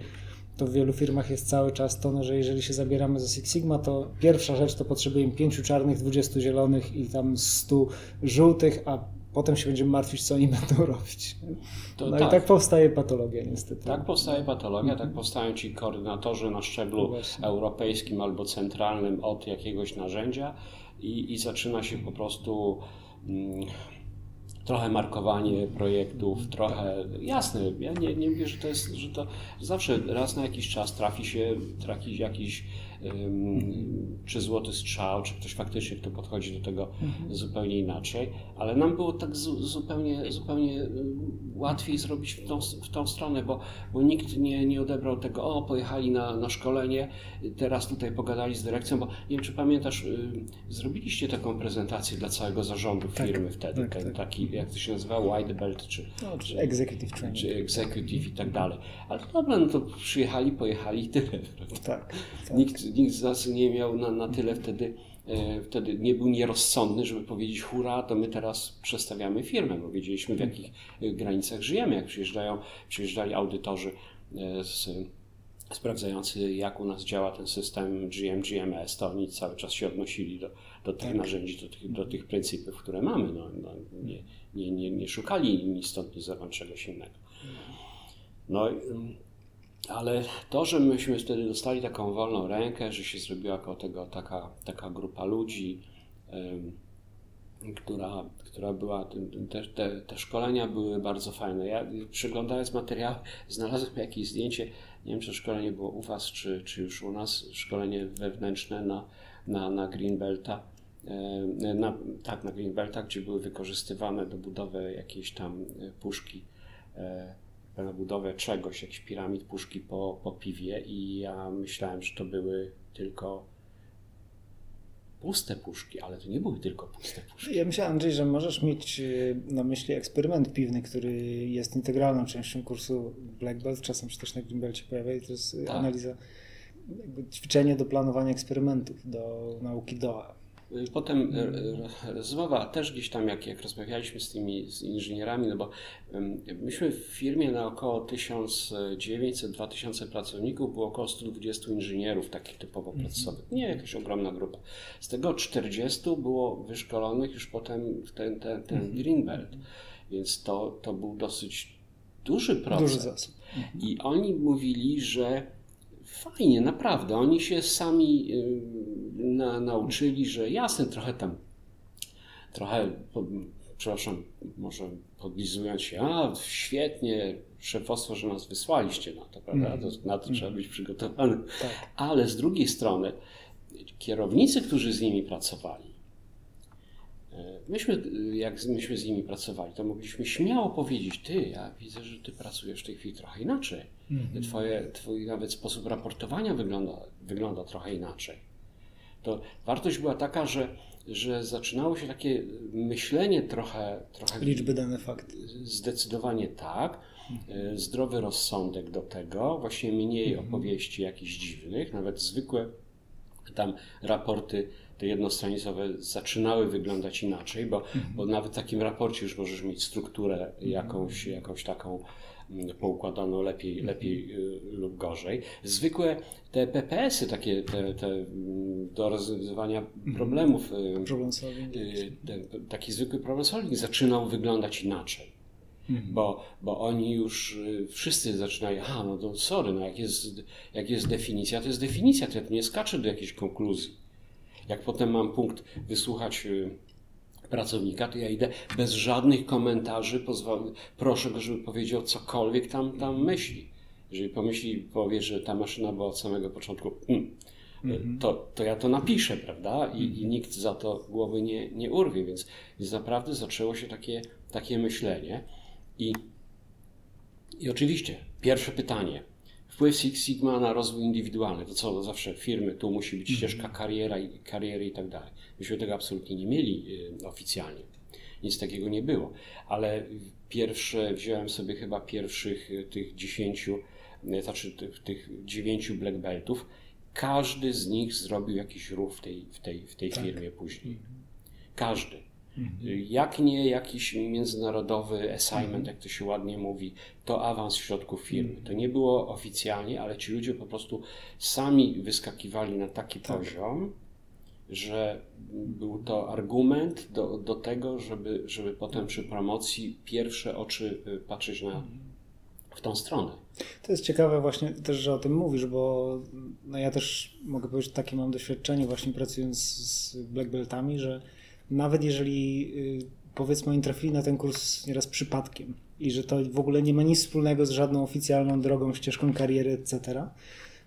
to w wielu firmach jest cały czas to, no, że jeżeli się zabieramy za Six Sigma, to pierwsza rzecz to potrzebujemy pięciu czarnych, dwudziestu zielonych i tam stu żółtych, a potem się będziemy martwić, co oni będą robić. To no tak. i tak powstaje patologia niestety. Tak powstaje patologia, tak powstają ci koordynatorzy na szczeblu no europejskim albo centralnym od jakiegoś narzędzia i, i zaczyna się po prostu mm, trochę markowanie projektów, trochę jasne. Ja nie, nie mówię, że to jest, że to zawsze raz na jakiś czas trafi się trafi jakiś czy złoty strzał, czy ktoś faktycznie, kto podchodzi do tego mhm. zupełnie inaczej, ale nam było tak zupełnie, zupełnie łatwiej zrobić w tą, w tą stronę, bo, bo nikt nie, nie odebrał tego, o, pojechali na, na szkolenie, teraz tutaj pogadali z dyrekcją, bo nie wiem, czy pamiętasz, y, zrobiliście taką prezentację dla całego zarządu tak, firmy tak, wtedy, tak, tak. taki, jak to się nazywa, white belt, czy, no, czy executive training. Czy executive i tak dalej. Ale dobra, no to przyjechali, pojechali i tyle. Tak, tak. Nikt, nikt z nas nie miał na, na tyle wtedy, e, wtedy nie był nierozsądny, żeby powiedzieć hurra, to my teraz przestawiamy firmę, bo wiedzieliśmy w jakich e, granicach żyjemy. Jak przyjeżdżają, przyjeżdżali audytorzy e, z, sprawdzający, jak u nas działa ten system GM, GMS, to oni cały czas się odnosili do, do tych tak. narzędzi, do tych, do tych pryncypów, które mamy. No, no, nie, nie, nie, nie szukali ni stąd, ni zowąd czegoś innego. No, ale to, że myśmy wtedy dostali taką wolną rękę, że się zrobiła koło tego taka, taka grupa ludzi, która, która była, te, te, te, szkolenia były bardzo fajne. Ja przeglądając materiał znalazłem jakieś zdjęcie, nie wiem czy szkolenie było u Was, czy, czy już u nas, szkolenie wewnętrzne na, na, na Greenbelta. Na, tak, na Greenbelta, gdzie były wykorzystywane do budowy jakiejś tam e, puszki e, na budowę czegoś, jakiś piramid puszki po, po piwie i ja myślałem, że to były tylko puste puszki, ale to nie były tylko puste puszki. Ja myślałem, Andrzej, że możesz mieć y, na myśli eksperyment piwny, który jest integralną częścią kursu Black Belt, czasem się też na Green Belcie pojawia i to jest tak. analiza, ćwiczenie do planowania eksperymentów, do nauki DOA. Potem e, rozmowa też gdzieś tam, jak, jak rozmawialiśmy z tymi z inżynierami, no bo myśmy w firmie na około 1900-2000 pracowników, było około 120 inżynierów takich typowo mhm. procesowych. Nie jakaś ogromna grupa. Z tego 40 było wyszkolonych już potem w ten, ten, ten mhm. Greenbelt, więc to, to był dosyć duży proces. Duży zasób. I oni mówili, że fajnie, naprawdę. Oni się sami y, na, nauczyli, że jasne, trochę tam, trochę, po, przepraszam, może podlizując się, a świetnie, szefostwo, że nas wysłaliście na to, prawda? Mm. na to trzeba być przygotowanym. Tak. Ale z drugiej strony, kierownicy, którzy z nimi pracowali, Myśmy, jak myśmy z nimi pracowali, to mogliśmy śmiało powiedzieć, ty, ja widzę, że ty pracujesz w tej chwili trochę inaczej. Mm-hmm. Twoje, twój nawet sposób raportowania wygląda, wygląda trochę inaczej. To wartość była taka, że że zaczynało się takie myślenie trochę. trochę Liczby, dane, fakty. Zdecydowanie tak. E, zdrowy rozsądek do tego, właśnie mniej mhm. opowieści jakichś dziwnych, nawet zwykłe tam raporty te jednostronicowe zaczynały wyglądać inaczej, bo, mhm. bo nawet w takim raporcie już możesz mieć strukturę jakąś, jakąś taką mm, poukładaną lepiej, mhm. lepiej y, lub gorzej. Zwykłe te PPS-y, takie te, te mm, do rozwiązywania mhm. problemów, y, y, taki zwykły problem solving zaczynał wyglądać inaczej. Bo, bo oni już wszyscy zaczynają, a no to sorry, no jak jest, jak jest definicja, to jest definicja, to ja nie skaczę do jakiejś konkluzji. Jak potem mam punkt wysłuchać y, pracownika, to ja idę bez żadnych komentarzy, proszę go, żeby powiedział cokolwiek tam, tam myśli. Jeżeli pomyśli, powie, że ta maszyna była od samego początku, mm, mhm. to, to ja to napiszę, prawda? I, I, nikt za to głowy nie, nie urwie, więc, więc naprawdę zaczęło się takie, takie myślenie. I, I oczywiście, pierwsze pytanie, Wpływ Six Sigma na rozwój indywidualny. To co zawsze firmy, tu musi być mhm. ścieżka kariera i, kariery i tak dalej. Myśmy tego absolutnie nie mieli y, oficjalnie. Nic takiego nie było. Ale pierwsze, wziąłem sobie chyba pierwszych y, tych dziesięciu, y, znaczy tych, tych dziewięciu black beltów. Każdy z nich zrobił jakiś ruch w tej, w tej, w tej tak. firmie później. Mhm. Każdy. Mhm. Jak nie jakiś międzynarodowy assignment, mhm. jak to się ładnie mówi, to awans w środku firmy. To nie było oficjalnie, ale ci ludzie po prostu sami wyskakiwali na taki tak. poziom, że był to argument do, do tego, żeby, żeby potem przy promocji pierwsze oczy y, patrzeć na, mhm. w tą stronę. To jest ciekawe właśnie też, że o tym mówisz, bo no ja też mogę powiedzieć, że takie mam doświadczenie właśnie pracując z black beltami, że nawet jeżeli y, powiedzmy oni trafili na ten kurs nieraz przypadkiem i że to w ogóle nie ma nic wspólnego z żadną oficjalną drogą, ścieżką kariery, etc.,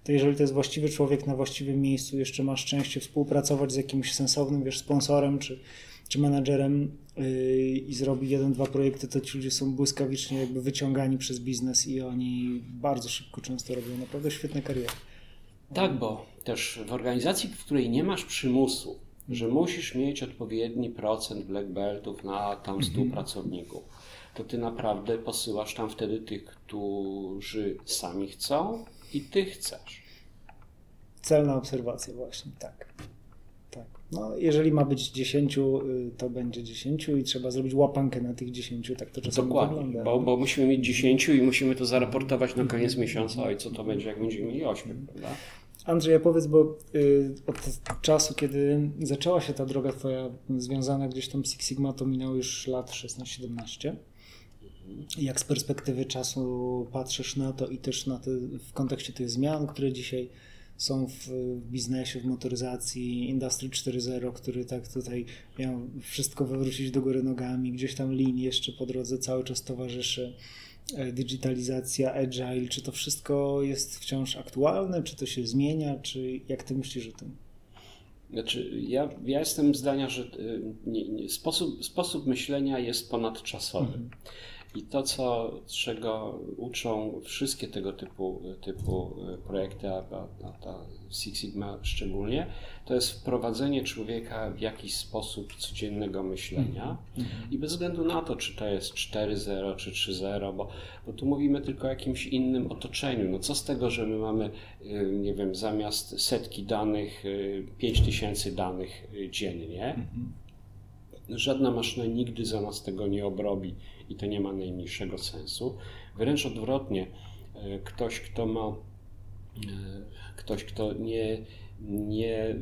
to jeżeli to jest właściwy człowiek na właściwym miejscu, jeszcze ma szczęście współpracować z jakimś sensownym, wiesz, sponsorem czy, czy menadżerem yy, i zrobi jeden, dwa projekty, to ci ludzie są błyskawicznie jakby wyciągani przez biznes i oni bardzo szybko często robią naprawdę świetne kariery. Tak, bo też w organizacji, w której nie masz przymusu, że musisz mieć odpowiedni procent black beltów na tam 100 mhm. pracowników, to ty naprawdę posyłasz tam wtedy tych, którzy sami chcą i ty chcesz. Celna obserwacja właśnie, tak. tak. No, jeżeli ma być 10, y, to będzie 10 i trzeba zrobić łapankę na tych 10, tak to czasami Dokładnie, wygląda. Bo, bo musimy mieć 10 i musimy to zaraportować na koniec miesiąca, oj co to będzie, jak będziemy mieli 8, prawda? Andrzej, powiedz, bo y, od czasu, kiedy zaczęła się ta droga twoja związana gdzieś tam z Six Sigma, to minęło już lat 16-17. Jak z perspektywy czasu patrzysz na to i też na te, w kontekście tych zmian, które dzisiaj są w, biznesie, w motoryzacji, Industry 4.0, który tak tutaj miał wszystko wywrócić do góry nogami, gdzieś tam lin jeszcze po drodze cały czas towarzyszy digitalizacja, agile, czy to wszystko jest wciąż aktualne, czy to się zmienia, czy jak ty myślisz o tym? Znaczy, ja, ja jestem zdania, że e, nie, nie, sposób, sposób myślenia jest ponadczasowy. Mhm. I to, co, czego uczą wszystkie tego typu, typu e, projekty, a, a ta Six Sigma szczególnie, to jest wprowadzenie człowieka w jakiś sposób codziennego myślenia mm -hmm. i bez względu na to, czy to jest 4.0 czy 3.0, bo, bo tu mówimy tylko o jakimś innym otoczeniu. No co z tego, że my mamy, e, nie wiem, zamiast setki danych, 5000 e, danych dziennie, -hmm. żadna maszyna nigdy za nas tego nie obrobi i to nie ma najmniejszego sensu. Wręcz odwrotnie, e, ktoś, kto ma, e, ktoś, kto nie, nie e,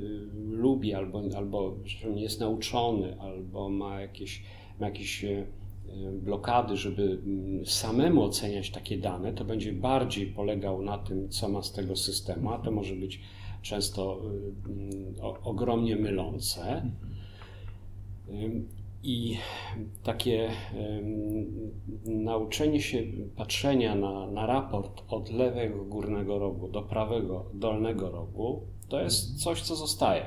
lubi albo, albo nie jest nauczony, albo ma jakieś, ma jakieś blokady, żeby mm, samemu oceniać takie dane, to będzie bardziej polegał na tym, co ma z tego systemu, a to może być często mm, ogromnie mylące. I takie nauczenie się patrzenia na, na raport od lewego górnego rogu do prawego dolnego rogu to jest coś, co zostaje.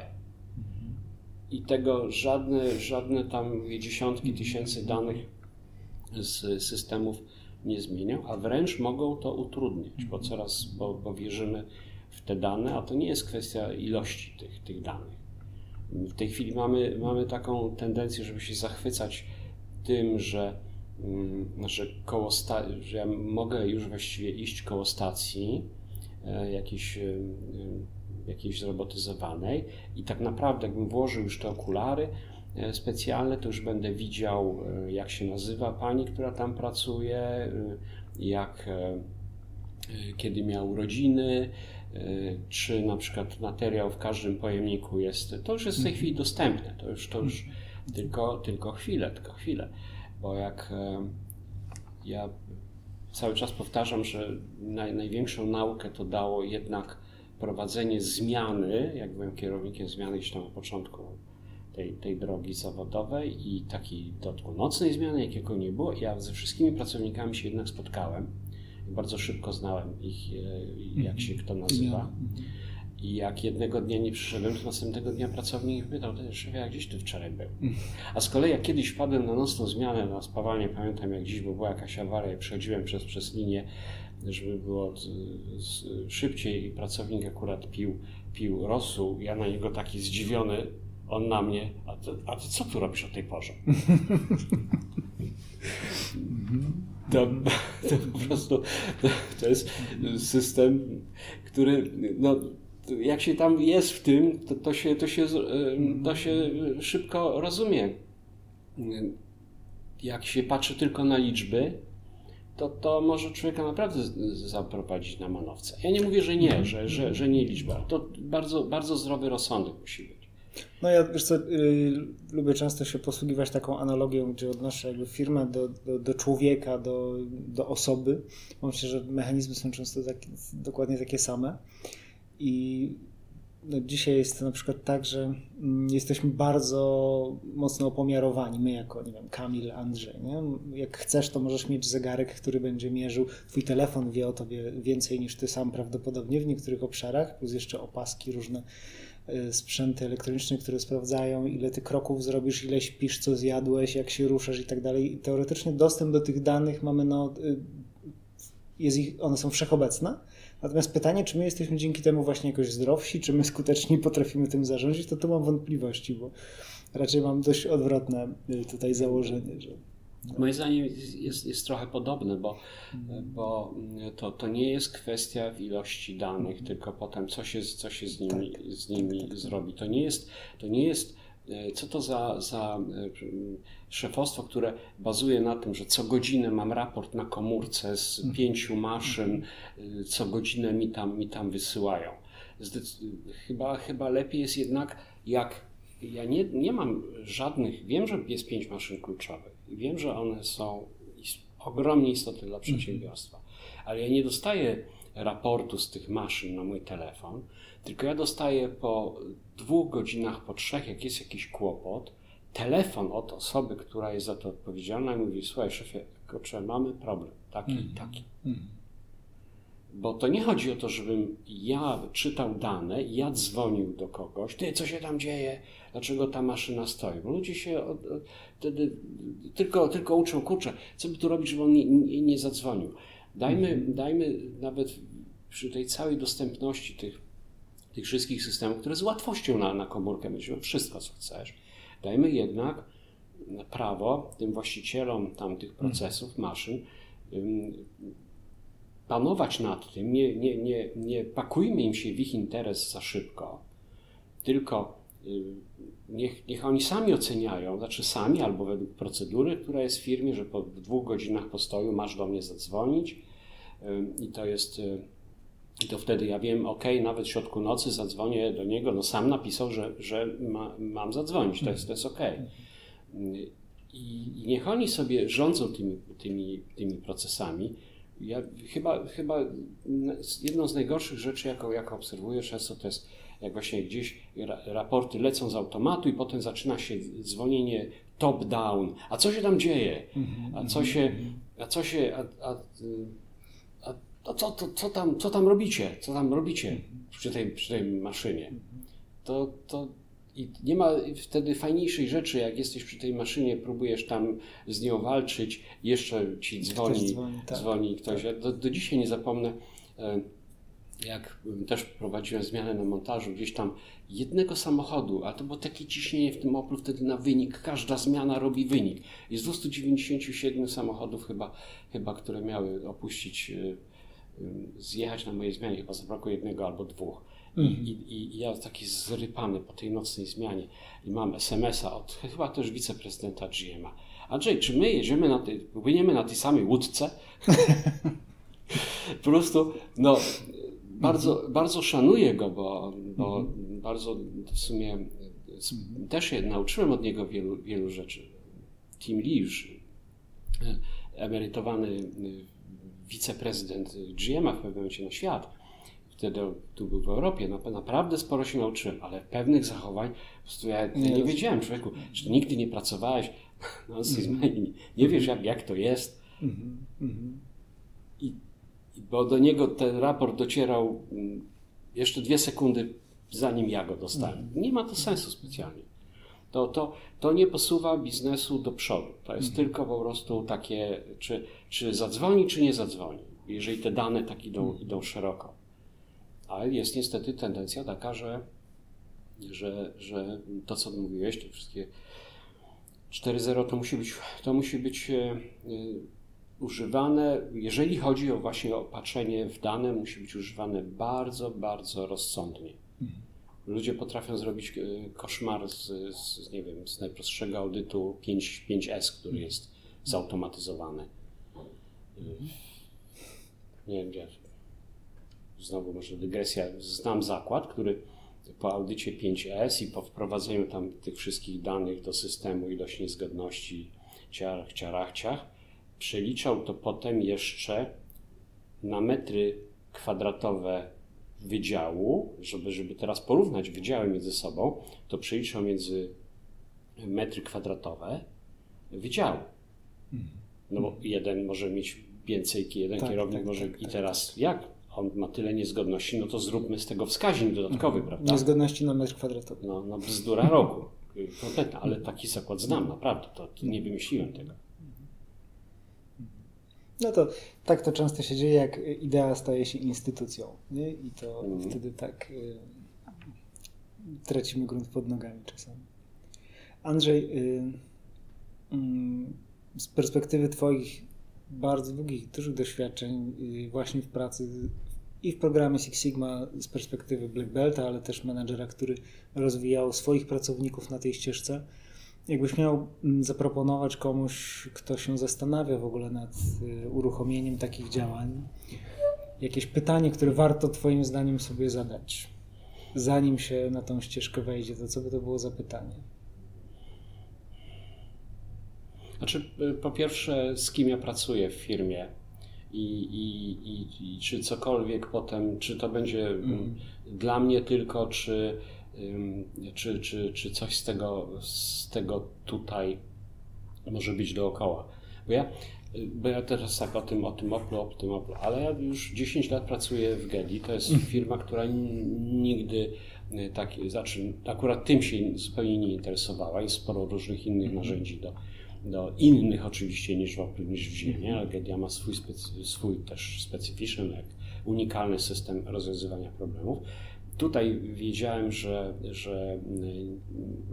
I tego żadne, żadne tam dziesiątki tysięcy danych z systemów nie zmienią, a wręcz mogą to utrudniać, bo coraz, bo, bo wierzymy w te dane, a to nie jest kwestia ilości tych, tych danych W tej chwili mamy, mamy taką tendencję, żeby się zachwycać tym, że, mm, że, koło sta- że ja mogę już właściwie iść koło stacji e, jakiejś, e, jakiejś zrobotyzowanej i tak naprawdę jakbym włożył już te okulary specjalne, to już będę widział jak się nazywa pani, która tam pracuje, jak kiedy miał urodziny, czy na przykład materiał w każdym pojemniku jest, to już jest w tej chwili dostępne, to już, to już tylko, tylko chwilę, tylko chwilę, bo jak e, ja cały czas powtarzam, że naj, największą naukę to dało jednak prowadzenie zmiany, jak byłem kierownikiem zmiany gdzieś tam na początku tej, tej drogi zawodowej i takiej dodatku nocnej zmiany, jakiego nie było. Ja ze wszystkimi pracownikami się jednak spotkałem bardzo szybko znałem ich, e, jak się kto nazywa. I jak jednego dnia nie przyszedłem, to następnego dnia pracownik pytał, szefie, jak gdzieś ty wczoraj był? A z kolei jak kiedyś wpadłem na nocną zmianę, na spawalnię, pamiętam jak dziś, bo była jakaś awaria i przechodziłem przez, przez linię, żeby było szybciej i pracownik akurat pił, pił rosół, ja na niego taki zdziwiony, on na mnie, a ty, a ty co tu robisz o tej porze? To, po prostu to, to jest system, który no, jak się tam jest w tym, to, to, się, to, się, to się szybko rozumie. Jak się patrzy tylko na liczby, to, to może człowieka naprawdę zaprowadzić na manowce. Ja nie mówię, że nie, że, że, że nie liczba. To bardzo, bardzo zdrowy rozsądek musi być. No ja wiesz co, yy, lubię często się posługiwać taką analogią, gdzie odnoszę jakby firmę do, do, do człowieka, do, do osoby. Myślę, że mechanizmy są często dokładnie takie same. I no, dzisiaj jest to na przykład tak, że mm, jesteśmy bardzo mocno opomiarowani, my jako, nie wiem, Kamil, Andrzej. Nie? Jak chcesz, to możesz mieć zegarek, który będzie mierzył, twój telefon wie o tobie więcej niż ty sam prawdopodobnie w niektórych obszarach, plus jeszcze opaski różne sprzęty elektroniczne, które sprawdzają, ile ty kroków zrobisz, ile śpisz, co zjadłeś, jak się ruszasz i tak dalej. Teoretycznie dostęp do tych danych mamy, no, y, jest ich, one są wszechobecne. Natomiast pytanie, czy my jesteśmy dzięki temu właśnie jakoś zdrowsi, czy my skutecznie potrafimy tym zarządzić, to tu mam wątpliwości, bo raczej mam dość odwrotne y, tutaj założenie, że Moim zdaniem jest, jest trochę podobne, bo, bo to, to nie jest kwestia w ilości danych, tylko potem co się, co się z nimi, tak. z nimi zrobi. To nie jest, to nie jest e, co to za, za e, szefostwo, które bazuje na tym, że co godzinę mam raport na komórce z mhm. pięciu maszyn, e, co godzinę mi tam, mi tam wysyłają. Zdec chyba, chyba lepiej jest jednak, jak ja nie, nie mam żadnych, wiem, że jest pięć maszyn kluczowych wiem, że one są ogromnie istotne dla przedsiębiorstwa, ale ja nie dostaję raportu z tych maszyn na mój telefon, tylko ja dostaję po dwóch godzinach, po trzech, jak jest jakiś kłopot, telefon od osoby, która jest za to odpowiedzialna i mówi, słuchaj szefie, kurczę, mamy problem, taki i mm. taki. Mm. Bo to nie chodzi o to, żebym ja czytał dane ja dzwonił do kogoś, ty, co się tam dzieje, dlaczego ta maszyna stoi. Bo ludzie się wtedy tylko, tylko uczą, kurczę, co by tu robić, żeby on nie, nie, nie zadzwonił. Dajmy, mhm. dajmy nawet przy tej całej dostępności tych, tych wszystkich systemów, które z łatwością na, na komórkę będziemy wszystko, co chcesz, dajmy jednak prawo tym właścicielom tam tych mhm. procesów, maszyn, panować nad tym, nie, nie, nie, nie pakujmy im się w ich interes za szybko, tylko niech, niech oni sami oceniają, znaczy sami albo według procedury, która jest w firmie, że po dwóch godzinach postoju masz do mnie zadzwonić y, i to jest, y, i to wtedy ja wiem, ok, nawet w środku nocy zadzwonię do niego, no sam napisał, że, że ma, mam zadzwonić, to jest, to jest ok. I, I niech oni sobie rządzą tymi, tymi, tymi procesami, ja chyba, chyba jedną z najgorszych rzeczy, jaką, jaką obserwuję często, to jest jak właśnie gdzieś raporty lecą z automatu i potem zaczyna się dzwonienie top-down. A co się tam dzieje? A co się, a co się, a, a, a, a co, to, co, tam, co tam robicie? Co tam robicie przy tej, przy tej maszynie? To, to i nie ma wtedy fajniejszej rzeczy, jak jesteś przy tej maszynie, próbujesz tam z nią walczyć, jeszcze ci dzwoni, ktoś dzwoni, tak. dzwoni ktoś. Ja do, do dzisiaj nie zapomnę, e, jak też prowadziłem zmianę na montażu, gdzieś tam jednego samochodu, a to było takie ciśnienie w tym Oplu wtedy na wynik, każda zmiana robi wynik. Jest 297 samochodów chyba, chyba które miały opuścić, y, y, zjechać na mojej zmianie, chyba zabrakło jednego albo dwóch. Mhm. I, i, I, ja taki zrypany po tej nocnej zmianie i mam SMS-a od chyba też wiceprezydenta GMA. Andrzej, czy my jedziemy na tej, płyniemy na tej samej łódce? po prostu, no, bardzo, mhm. bardzo szanuję go, bo, bo mhm. bardzo w sumie też się nauczyłem od niego wielu, wielu rzeczy. Tim Lee już e, emerytowany e, wiceprezydent GMA w pewnym momencie na świat. Wtedy tu był w Europie, naprawdę sporo się nauczyłem, ale pewnych zachowań po prostu ja nie, nie wiedziałem, człowieku, że nigdy nie pracowałeś na Sysmanii, nie wiesz jak, jak to jest. I bo do niego ten raport docierał mm, jeszcze dwie sekundy zanim ja go dostałem. Mhm. Nie ma to sensu specjalnie. To, to, to nie posuwa biznesu do przodu. To jest mhm. tylko po prostu takie, czy, czy zadzwoni, czy nie zadzwoni, jeżeli te dane tak idą, mhm. idą szeroko. Ale jest niestety tendencja taka, że, że, że to, co mówiłeś, te wszystkie 4.0 to musi być, to musi być e, e, używane, jeżeli chodzi o właśnie opatrzenie w dane, musi być używane bardzo, bardzo rozsądnie. Mhm. Ludzie potrafią zrobić e, koszmar z, z, nie wiem, z najprostszego audytu 5, 5S, który mhm. jest zautomatyzowany. Mhm. Nie wiem, gdzie. Znowu może dygresja. Znam zakład, który po audycie 5S i po wprowadzeniu tam tych wszystkich danych do systemu, ilość niezgodności, ciarach, ciarach, ciach, przeliczał to potem jeszcze na metry kwadratowe wydziału, żeby, żeby teraz porównać wydziały między sobą, to przeliczał między metry kwadratowe wydziału. Mhm. No bo jeden może mieć więcej, jeden tak, kierownik tak, może tak, i tak, teraz jak on ma tyle niezgodności, no to zróbmy z tego wskaźnik dodatkowy, mhm. prawda? Niezgodności na metr kwadratowy. No, no bzdura roku, kompletna, ale taki zakład znam, naprawdę, to nie wymyśliłem tego. No to tak to często się dzieje, jak idea staje się instytucją. Nie? I to mm. wtedy tak y, tracimy grunt pod nogami czasami. Andrzej, y, y, z perspektywy Twoich bardzo długich, dużych doświadczeń y, właśnie w pracy i w programie Six Sigma z perspektywy Black Belta, ale też menadżera, który rozwijał swoich pracowników na tej ścieżce, Jakbyś miał mm, zaproponować komuś, kto się zastanawia w ogóle nad y, uruchomieniem takich działań, jakieś pytanie, które warto Twoim zdaniem sobie zadać, zanim się na tą ścieżkę wejdzie, to co by to było za pytanie? Znaczy, y, po pierwsze, z kim ja pracuję w firmie i, i, i, i czy cokolwiek potem, czy to będzie mm. dla mnie tylko, czy czy, czy, czy coś z tego, z tego tutaj może być dookoła. Bo ja, bo ja teraz tak o tym, o tym Oplu, o tym Oplu, ale ja już 10 lat pracuję w Gedi. To jest mhm. firma, która nigdy y, tak, znaczy akurat tym się zupełnie nie interesowała. Jest sporo różnych innych mhm. narzędzi do, do innych oczywiście niż w Oplu, niż w Ziemi, ale Gedia ma swój, swój też specyficzny, unikalny system rozwiązywania problemów tutaj wiedziałem, że, że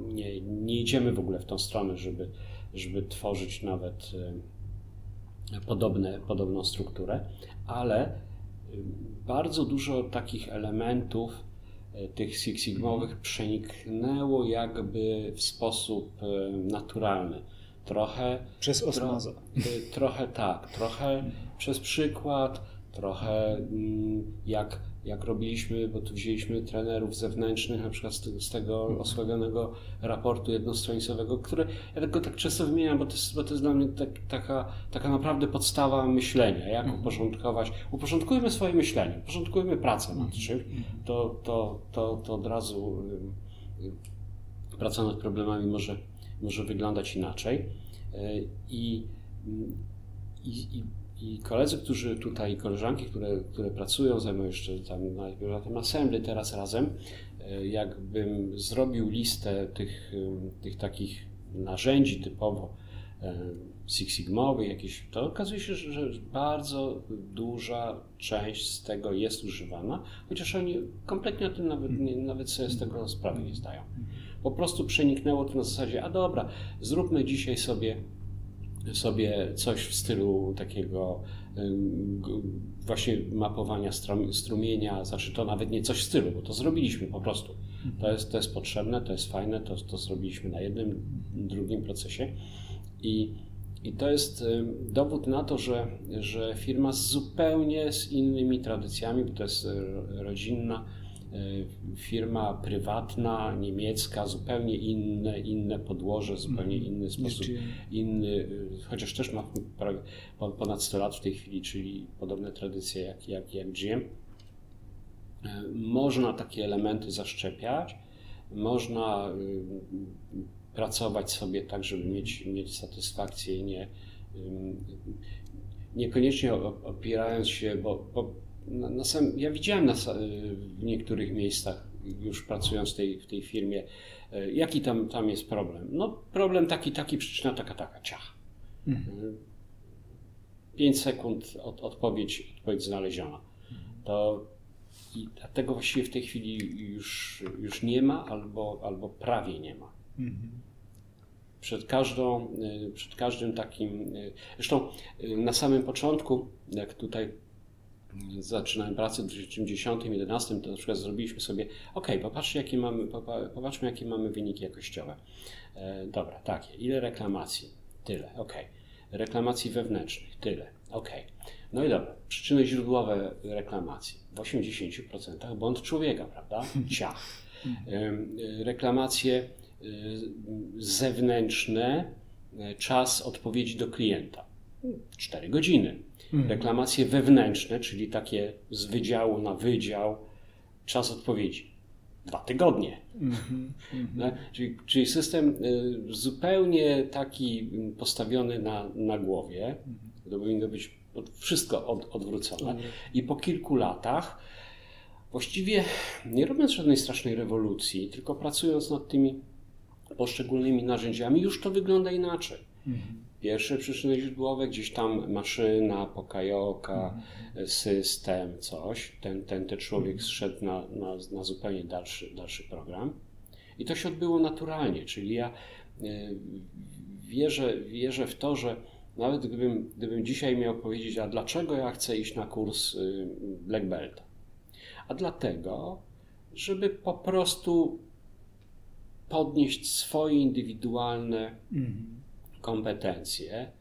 nie, nie idziemy w ogóle w tą stronę, żeby, żeby tworzyć nawet e, podobne, podobną strukturę, ale e, bardzo dużo takich elementów e, tych Six Sigmowych przeniknęło jakby w sposób naturalny. Trochę przez osmozę. Tro, trochę tak, trochę przez przykład, trochę mm, jak jak robiliśmy, bo tu wzięliśmy trenerów zewnętrznych, na przykład z, tego osławionego raportu jednostronicowego, które ja tylko tak często wymieniam, bo to jest, bo to jest dla mnie tak, taka, taka naprawdę podstawa myślenia, jak mhm. uporządkować. Uporządkujmy swoje myślenie, uporządkujmy pracę nad mhm. czymś, to, to, to, to od razu praca nad problemami może, może wyglądać inaczej. Y, I, i, i i koledzy, którzy tutaj, koleżanki, które, które pracują, zajmują jeszcze tam na tym assembly, teraz razem, e, jakbym zrobił listę tych, e, tych takich narzędzi typowo e, Six Sigmowych, jakieś, to okazuje się, że bardzo duża część z tego jest używana, chociaż oni kompletnie o tym nawet, nie, nawet sobie z tego sprawy nie zdają. Po prostu przeniknęło to na zasadzie, a dobra, zróbmy dzisiaj sobie sobie coś w stylu takiego właśnie mapowania strumienia, znaczy to nawet nie coś w stylu, bo to zrobiliśmy po prostu. To jest, to jest potrzebne, to jest fajne, to, to zrobiliśmy na jednym, drugim procesie i, i to jest dowód na to, że, że firma zupełnie z innymi tradycjami, bo to jest rodzinna, E, firma prywatna, niemiecka, zupełnie inne, inne podłoże, zupełnie mhm. inny sposób, inny, e, chociaż też ma ponad 100 lat w tej chwili, czyli podobne tradycje jak, jak, jak GM. E, można takie elementy zaszczepiać, można pracować sobie tak, żeby mieć, mieć satysfakcję i nie, niekoniecznie opierając się, bo, bo na, na sam, ja widziałem na, w niektórych miejscach, już pracując w tej, w tej firmie, e, jaki tam, tam jest problem. No problem taki, taki, przyczyna taka, taka, ciach. Mhm. 5 sekund od, odpowiedź, odpowiedź znaleziona. To i tego właściwie w tej chwili już, już nie ma albo, albo prawie nie ma. Mhm. Przed, każdą, przed każdym takim. Zresztą na samym początku, jak tutaj zaczynałem pracę w 2010-2011, to na przykład zrobiliśmy sobie, ok, popatrzcie, jakie mamy, popatrzmy, jakie mamy wyniki jakościowe. E, dobra, takie. Ile reklamacji? Tyle, ok. Reklamacji wewnętrznych? Tyle, ok. No i dobra, przyczyny źródłowe reklamacji. W 80% błąd człowieka, prawda? Ciach. E, reklamacje zewnętrzne, czas odpowiedzi do klienta. 4 godziny. Reklamacje wewnętrzne, czyli takie z wydziału na wydział, czas odpowiedzi. Dwa tygodnie. Mhm, mhm. czyli, czyli, system y, zupełnie taki postawiony na, na głowie, to powinno być wszystko od, odwrócone. I po kilku latach, właściwie nie robiąc żadnej strasznej rewolucji, tylko pracując nad tymi poszczególnymi narzędziami, już to wygląda inaczej pierwsze przyczyny źródłowe, gdzieś tam maszyna, pokajoka, mhm. system, coś. Ten, ten, ten człowiek mhm. zszedł na, na, na zupełnie dalszy, dalszy program. I to się odbyło naturalnie, czyli ja e, wierzę, wierzę w to, że nawet gdybym, gdybym dzisiaj miał powiedzieć, a dlaczego ja chcę iść na kurs y, Black Belt? A dlatego, żeby po prostu podnieść swoje indywidualne mhm kompetencje,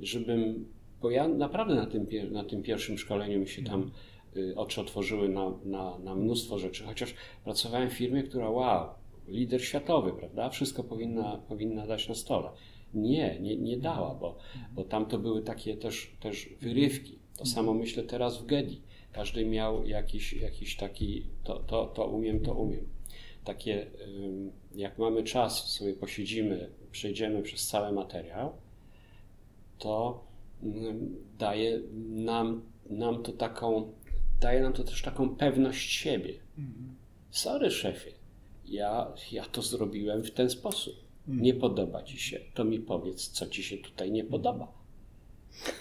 żebym, bo ja naprawdę na tym, na tym pierwszym szkoleniu mi się tam y, oczy otworzyły na, na, na mnóstwo rzeczy, chociaż pracowałem w firmie, która wow, lider światowy, prawda? Wszystko powinna, powinna dać na stole. Nie, nie, nie dała, bo, bo tam to były takie też, też wyrywki. To samo myślę teraz w Gedi. Każdy miał jakiś, jakiś taki, to, to, to umiem, to umiem. Takie, jak mamy czas, sobie posiedzimy, przejdziemy przez cały materiał, to mm, daje nam, nam to taką, daje nam to też taką pewność siebie. Mhm. Sorry, szefie, ja, ja to zrobiłem w ten sposób. Mhm. Nie podoba ci się, to mi powiedz, co ci się tutaj nie podoba.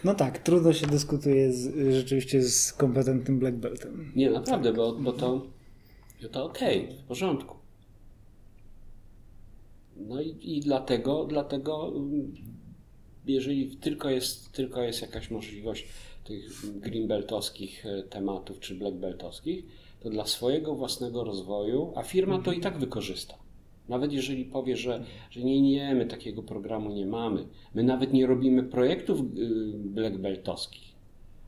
No tak, trudno się dyskutuje z, rzeczywiście z kompetentnym black beltem. Nie, naprawdę, bo, bo to, to okej, okay, w porządku. No i, i dlatego, dlatego mm, jeżeli tylko jest, tylko jest jakaś możliwość tych greenbeltowskich e, tematów czy blackbeltowskich, to dla swojego własnego rozwoju, a firma to i tak wykorzysta. Nawet jeżeli powie, że, że nie, nie, my takiego programu nie mamy, my nawet nie robimy projektów y, blackbeltowskich.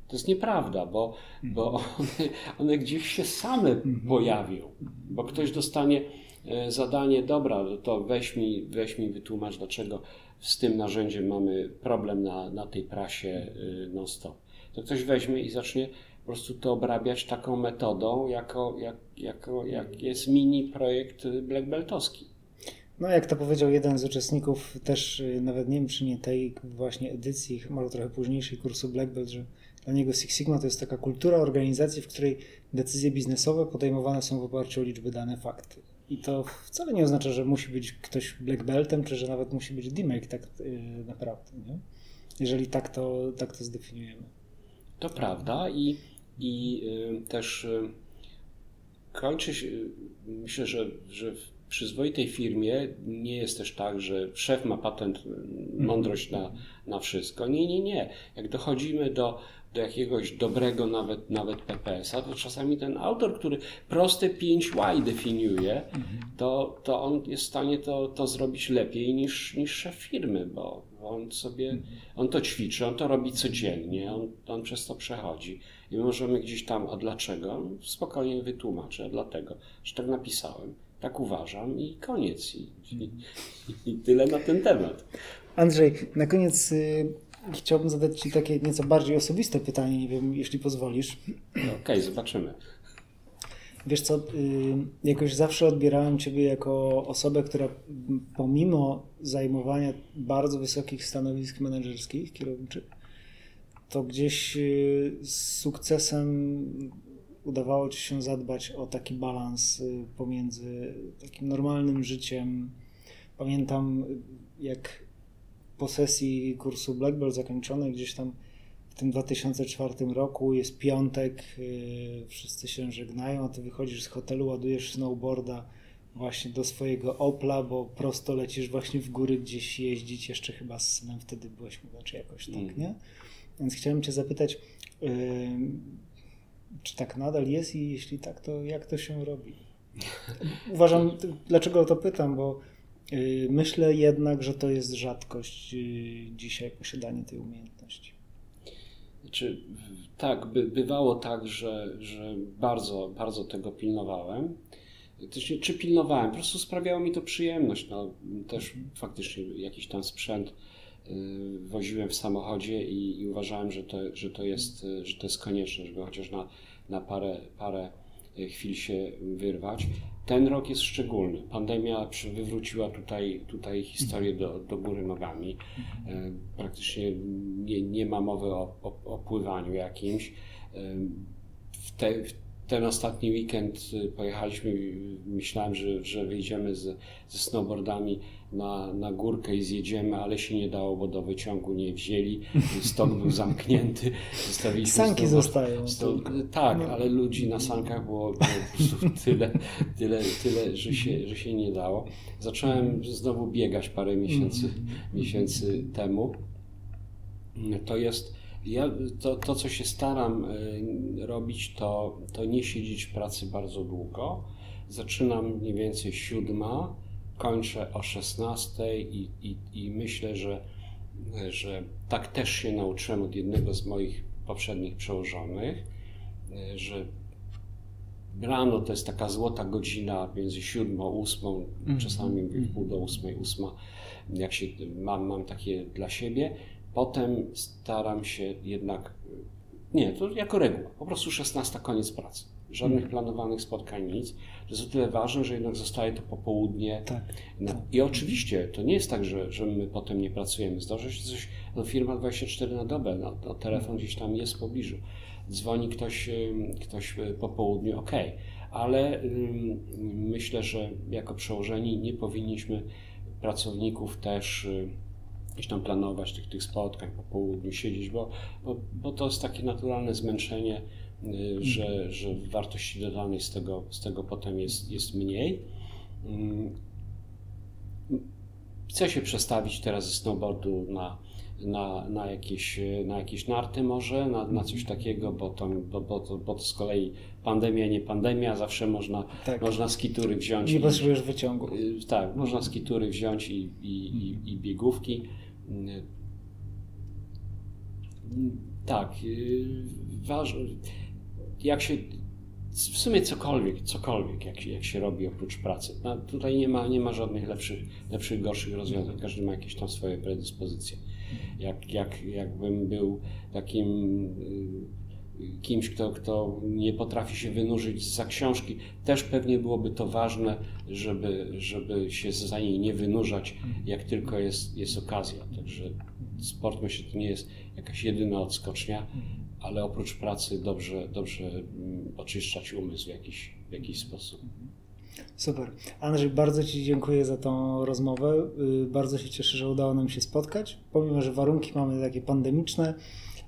To jest nieprawda, bo, bo one, one gdzieś się same mhm. pojawią, bo ktoś dostanie zadanie, dobra, to weź mi, weź mi wytłumacz, dlaczego z tym narzędziem mamy problem na, na tej prasie y, non-stop. To ktoś weźmie i zacznie po prostu to obrabiać taką metodą, jako, jak, jako, jak jest mini projekt Black Beltowski. No, jak to powiedział jeden z uczestników, też y, nawet nie wiem, czy nie tej właśnie edycji, może trochę późniejszej kursu Black Belt, że dla niego Six Sigma to jest taka kultura organizacji, w której decyzje biznesowe podejmowane są w oparciu o liczby dane fakty. I to wcale nie oznacza, że musi być ktoś black beltem, czy że nawet musi być demake tak yy, naprawdę. Nie? jeżeli tak to, tak to zdefiniujemy. To prawda i, i y, też y, kończy się, myślę, że, że w przyzwoitej firmie nie jest też tak, że szef ma patent, mądrość na, na wszystko. Nie, nie, nie. Jak dochodzimy do, do jakiegoś dobrego nawet, nawet PPS-a, to czasami ten autor, który proste 5Y definiuje, to, to on jest w stanie to, to zrobić lepiej niż, niż szef firmy, bo on sobie, on to ćwiczy, on to robi codziennie, on, on przez to przechodzi i możemy gdzieś tam, a dlaczego? Spokojnie wytłumaczę, dlatego, że tak napisałem, tak uważam i koniec. I, i, i tyle na ten temat. Andrzej, na koniec y, chciałbym zadać Ci takie nieco bardziej osobiste pytanie, nie wiem, jeśli pozwolisz. No, Okej, okay, zobaczymy. Wiesz co, y, jakoś zawsze odbierałem Ciebie jako osobę, która pomimo zajmowania bardzo wysokich stanowisk menedżerskich, kierowniczych, to gdzieś y, z sukcesem udawało Ci się zadbać o taki balans y, pomiędzy takim normalnym życiem. Pamiętam, jak po sesji kursu Black Belt zakończonej gdzieś tam w tym 2004 roku jest piątek, yy, wszyscy się żegnają, a ty wychodzisz z hotelu, ładujesz snowboarda właśnie do swojego Opla, bo prosto lecisz właśnie w góry gdzieś jeździć, jeszcze chyba z synem wtedy byłeś chyba, czy jakoś tak, mm. nie? Więc chciałem cię zapytać, yy, czy tak nadal jest i jeśli tak, to jak to się robi? Uważam, dlaczego o to pytam, bo myślę jednak, że to jest rzadkość yy, dzisiaj posiadanie tej umiejętności. Znaczy, tak, by, bywało tak, że, że bardzo, bardzo tego pilnowałem. Też, czy pilnowałem, po prostu sprawiało mi to przyjemność. No, też faktycznie jakiś tam sprzęt y, woziłem w samochodzie i, i, uważałem, że to, że, to jest, że to jest konieczne, żeby chociaż na, na parę, parę chwil się wyrwać. Ten rok jest szczególny. Pandemia wywróciła tutaj, tutaj historię do, do góry nogami. E, praktycznie nie, nie ma mowy o, o, o pływaniu jakimś. E, w, te, w ten ostatni weekend pojechaliśmy, myślałem, że, że wyjdziemy z, ze snowboardami na, na górkę i zjedziemy, ale się nie dało, bo do wyciągu nie wzięli. Stok był zamknięty. Zostawiliśmy Sanki zostają. tak, no. ale ludzi na sankach było, było po prostu tyle, tyle, tyle że, się, że się nie dało. Zacząłem znowu biegać parę miesięcy, mm. miesięcy temu. To jest ja to, to, co się staram robić, to, to nie siedzieć w pracy bardzo długo. Zaczynam mniej więcej siódma, kończę o 16 i, i, i myślę, że, że tak też się nauczyłem od jednego z moich poprzednich przełożonych, że rano to jest taka złota godzina między siódmą, ósmą, mm. czasami w pół do ósmej, ósma, jak się mam, mam takie dla siebie. Potem staram się jednak, nie, to jako reguła, po prostu 16 koniec pracy żadnych hmm. planowanych spotkań, nic. To jest o tyle ważne, że jednak zostaje to popołudnie. Tak, no, tak. I oczywiście to nie jest tak, że, że my potem nie pracujemy. Zdarzy się coś, no firma 24 na dobę, no, no telefon gdzieś tam jest w pobliżu. Dzwoni ktoś, ktoś po południu, ok, ale myślę, że jako przełożeni nie powinniśmy pracowników też gdzieś tam planować tych, tych spotkań po południu, siedzieć, bo, bo, bo to jest takie naturalne zmęczenie Y, że, że wartości dodanej z tego, z tego potem jest, jest mniej. Mm. Chcę się przestawić teraz ze snowboardu na, na, na, jakieś, na jakieś narty może, na, na coś takiego, bo to, bo, bo, to, bo to z kolei pandemia, nie pandemia, zawsze można, tak. można skitury wziąć. Nie potrzebujesz wyciągu. Y, tak, można skitury wziąć i, i, i, i biegówki. Y, tak, ważne jak się w sumie cokolwiek, cokolwiek jak, jak się robi oprócz pracy. No, tutaj nie ma, nie ma żadnych lepszych, lepszych, gorszych rozwiązań. Każdy ma jakieś tam swoje predyspozycje. Jak, jak, jakbym był takim y, kimś, kto, kto nie potrafi się wynurzyć za książki, też pewnie byłoby to ważne, żeby, żeby się za niej nie wynurzać, jak tylko jest, jest okazja. Także sport myślę, to nie jest jakaś jedyna odskocznia ale oprócz pracy dobrze, dobrze mm, oczyszczać umysł w jakiś, w jakiś sposób. Super. Andrzej, bardzo Ci dziękuję za tą rozmowę. Y, bardzo się cieszę, że udało nam się spotkać. Pomimo, że warunki mamy takie pandemiczne,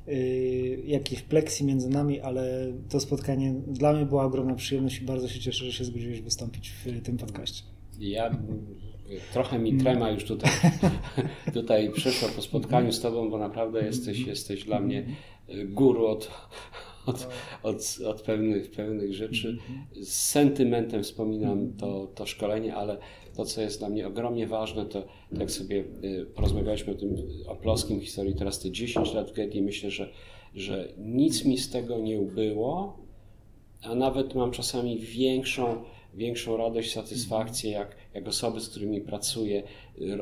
y, jakieś fleksji między nami, ale to spotkanie dla mnie była ogromna przyjemność i bardzo się cieszę, że się zgodziłeś wystąpić w tym podcaście. Ja trochę mi trema już tutaj, tutaj przeszła po spotkaniu z Tobą, bo naprawdę jesteś, jesteś dla mnie guru od, od, od, od pewnych, pewnych rzeczy. Z sentymentem wspominam to, to szkolenie, ale to, co jest dla mnie ogromnie ważne, to jak sobie y, porozmawialiśmy o tym o ploskim historii, teraz te 10 lat w Getty, myślę, że, że nic mi z tego nie ubyło, a nawet mam czasami większą, większą radość, satysfakcję, jak, jak osoby, z którymi pracuję,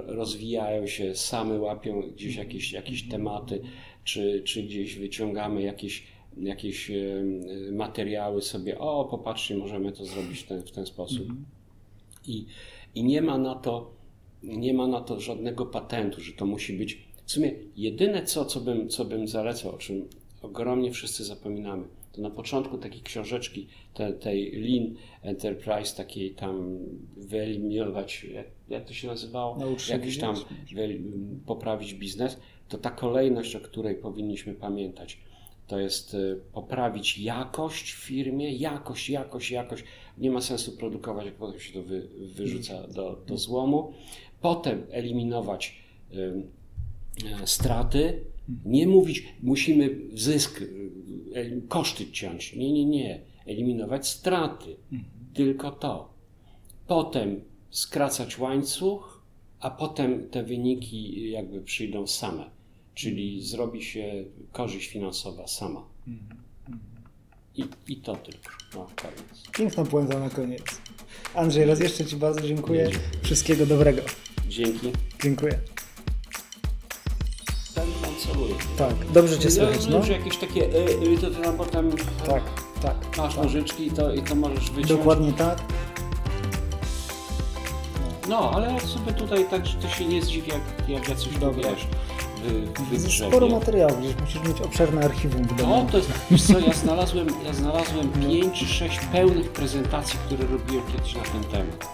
rozwijają się, same łapią gdzieś jakieś, jakieś tematy, czy, czy gdzieś wyciągamy jakieś jakieś materiały sobie, o popatrzcie, możemy to zrobić w ten, w ten sposób. Mhm. I, I nie ma na to nie ma na to żadnego patentu, że to musi być. W sumie jedyne co, co bym, co bym zalecał, o czym ogromnie wszyscy zapominamy, to na początku takiej książeczki, te, tej Lean Enterprise, takiej tam wyeliminować, jak, jak to się nazywało? Jakiś tam poprawić biznes, to ta kolejność, o której powinniśmy pamiętać to jest y, poprawić jakość w firmie, jakość, jakość, jakość. Nie ma sensu produkować, jak potem się to wy, wyrzuca do, do złomu. Potem eliminować y, straty. Nie mówić, musimy zysk, y, koszty ciąć. Nie, nie, nie. Eliminować straty. Tylko to. Potem skracać łańcuch, a potem te wyniki jakby przyjdą same czyli zrobi się korzyść finansowa sama. I, i to tylko. No, koniec. Piękna puenta na koniec. Andrzej, raz jeszcze Ci bardzo dziękuję. Wszystkiego dobrego. Dzięki. Dziękuję. Ten pan celuje. Tak, dobrze Cię słychać. No, że jakieś takie, y, y, to ty tam potem tak, tak, masz tak. nożyczki i to, i to możesz wyciąć. Dokładnie tak. No, ale sobie tutaj tak, że to się nie zdziwi, jak, jak ja coś wiesz wy, Sporo materiałów, gdzieś musisz mieć obszerne archiwum. No, to jest, wiesz co, ja znalazłem, ja znalazłem 5 czy 6 pełnych prezentacji, które robiłem kiedyś na ten temat.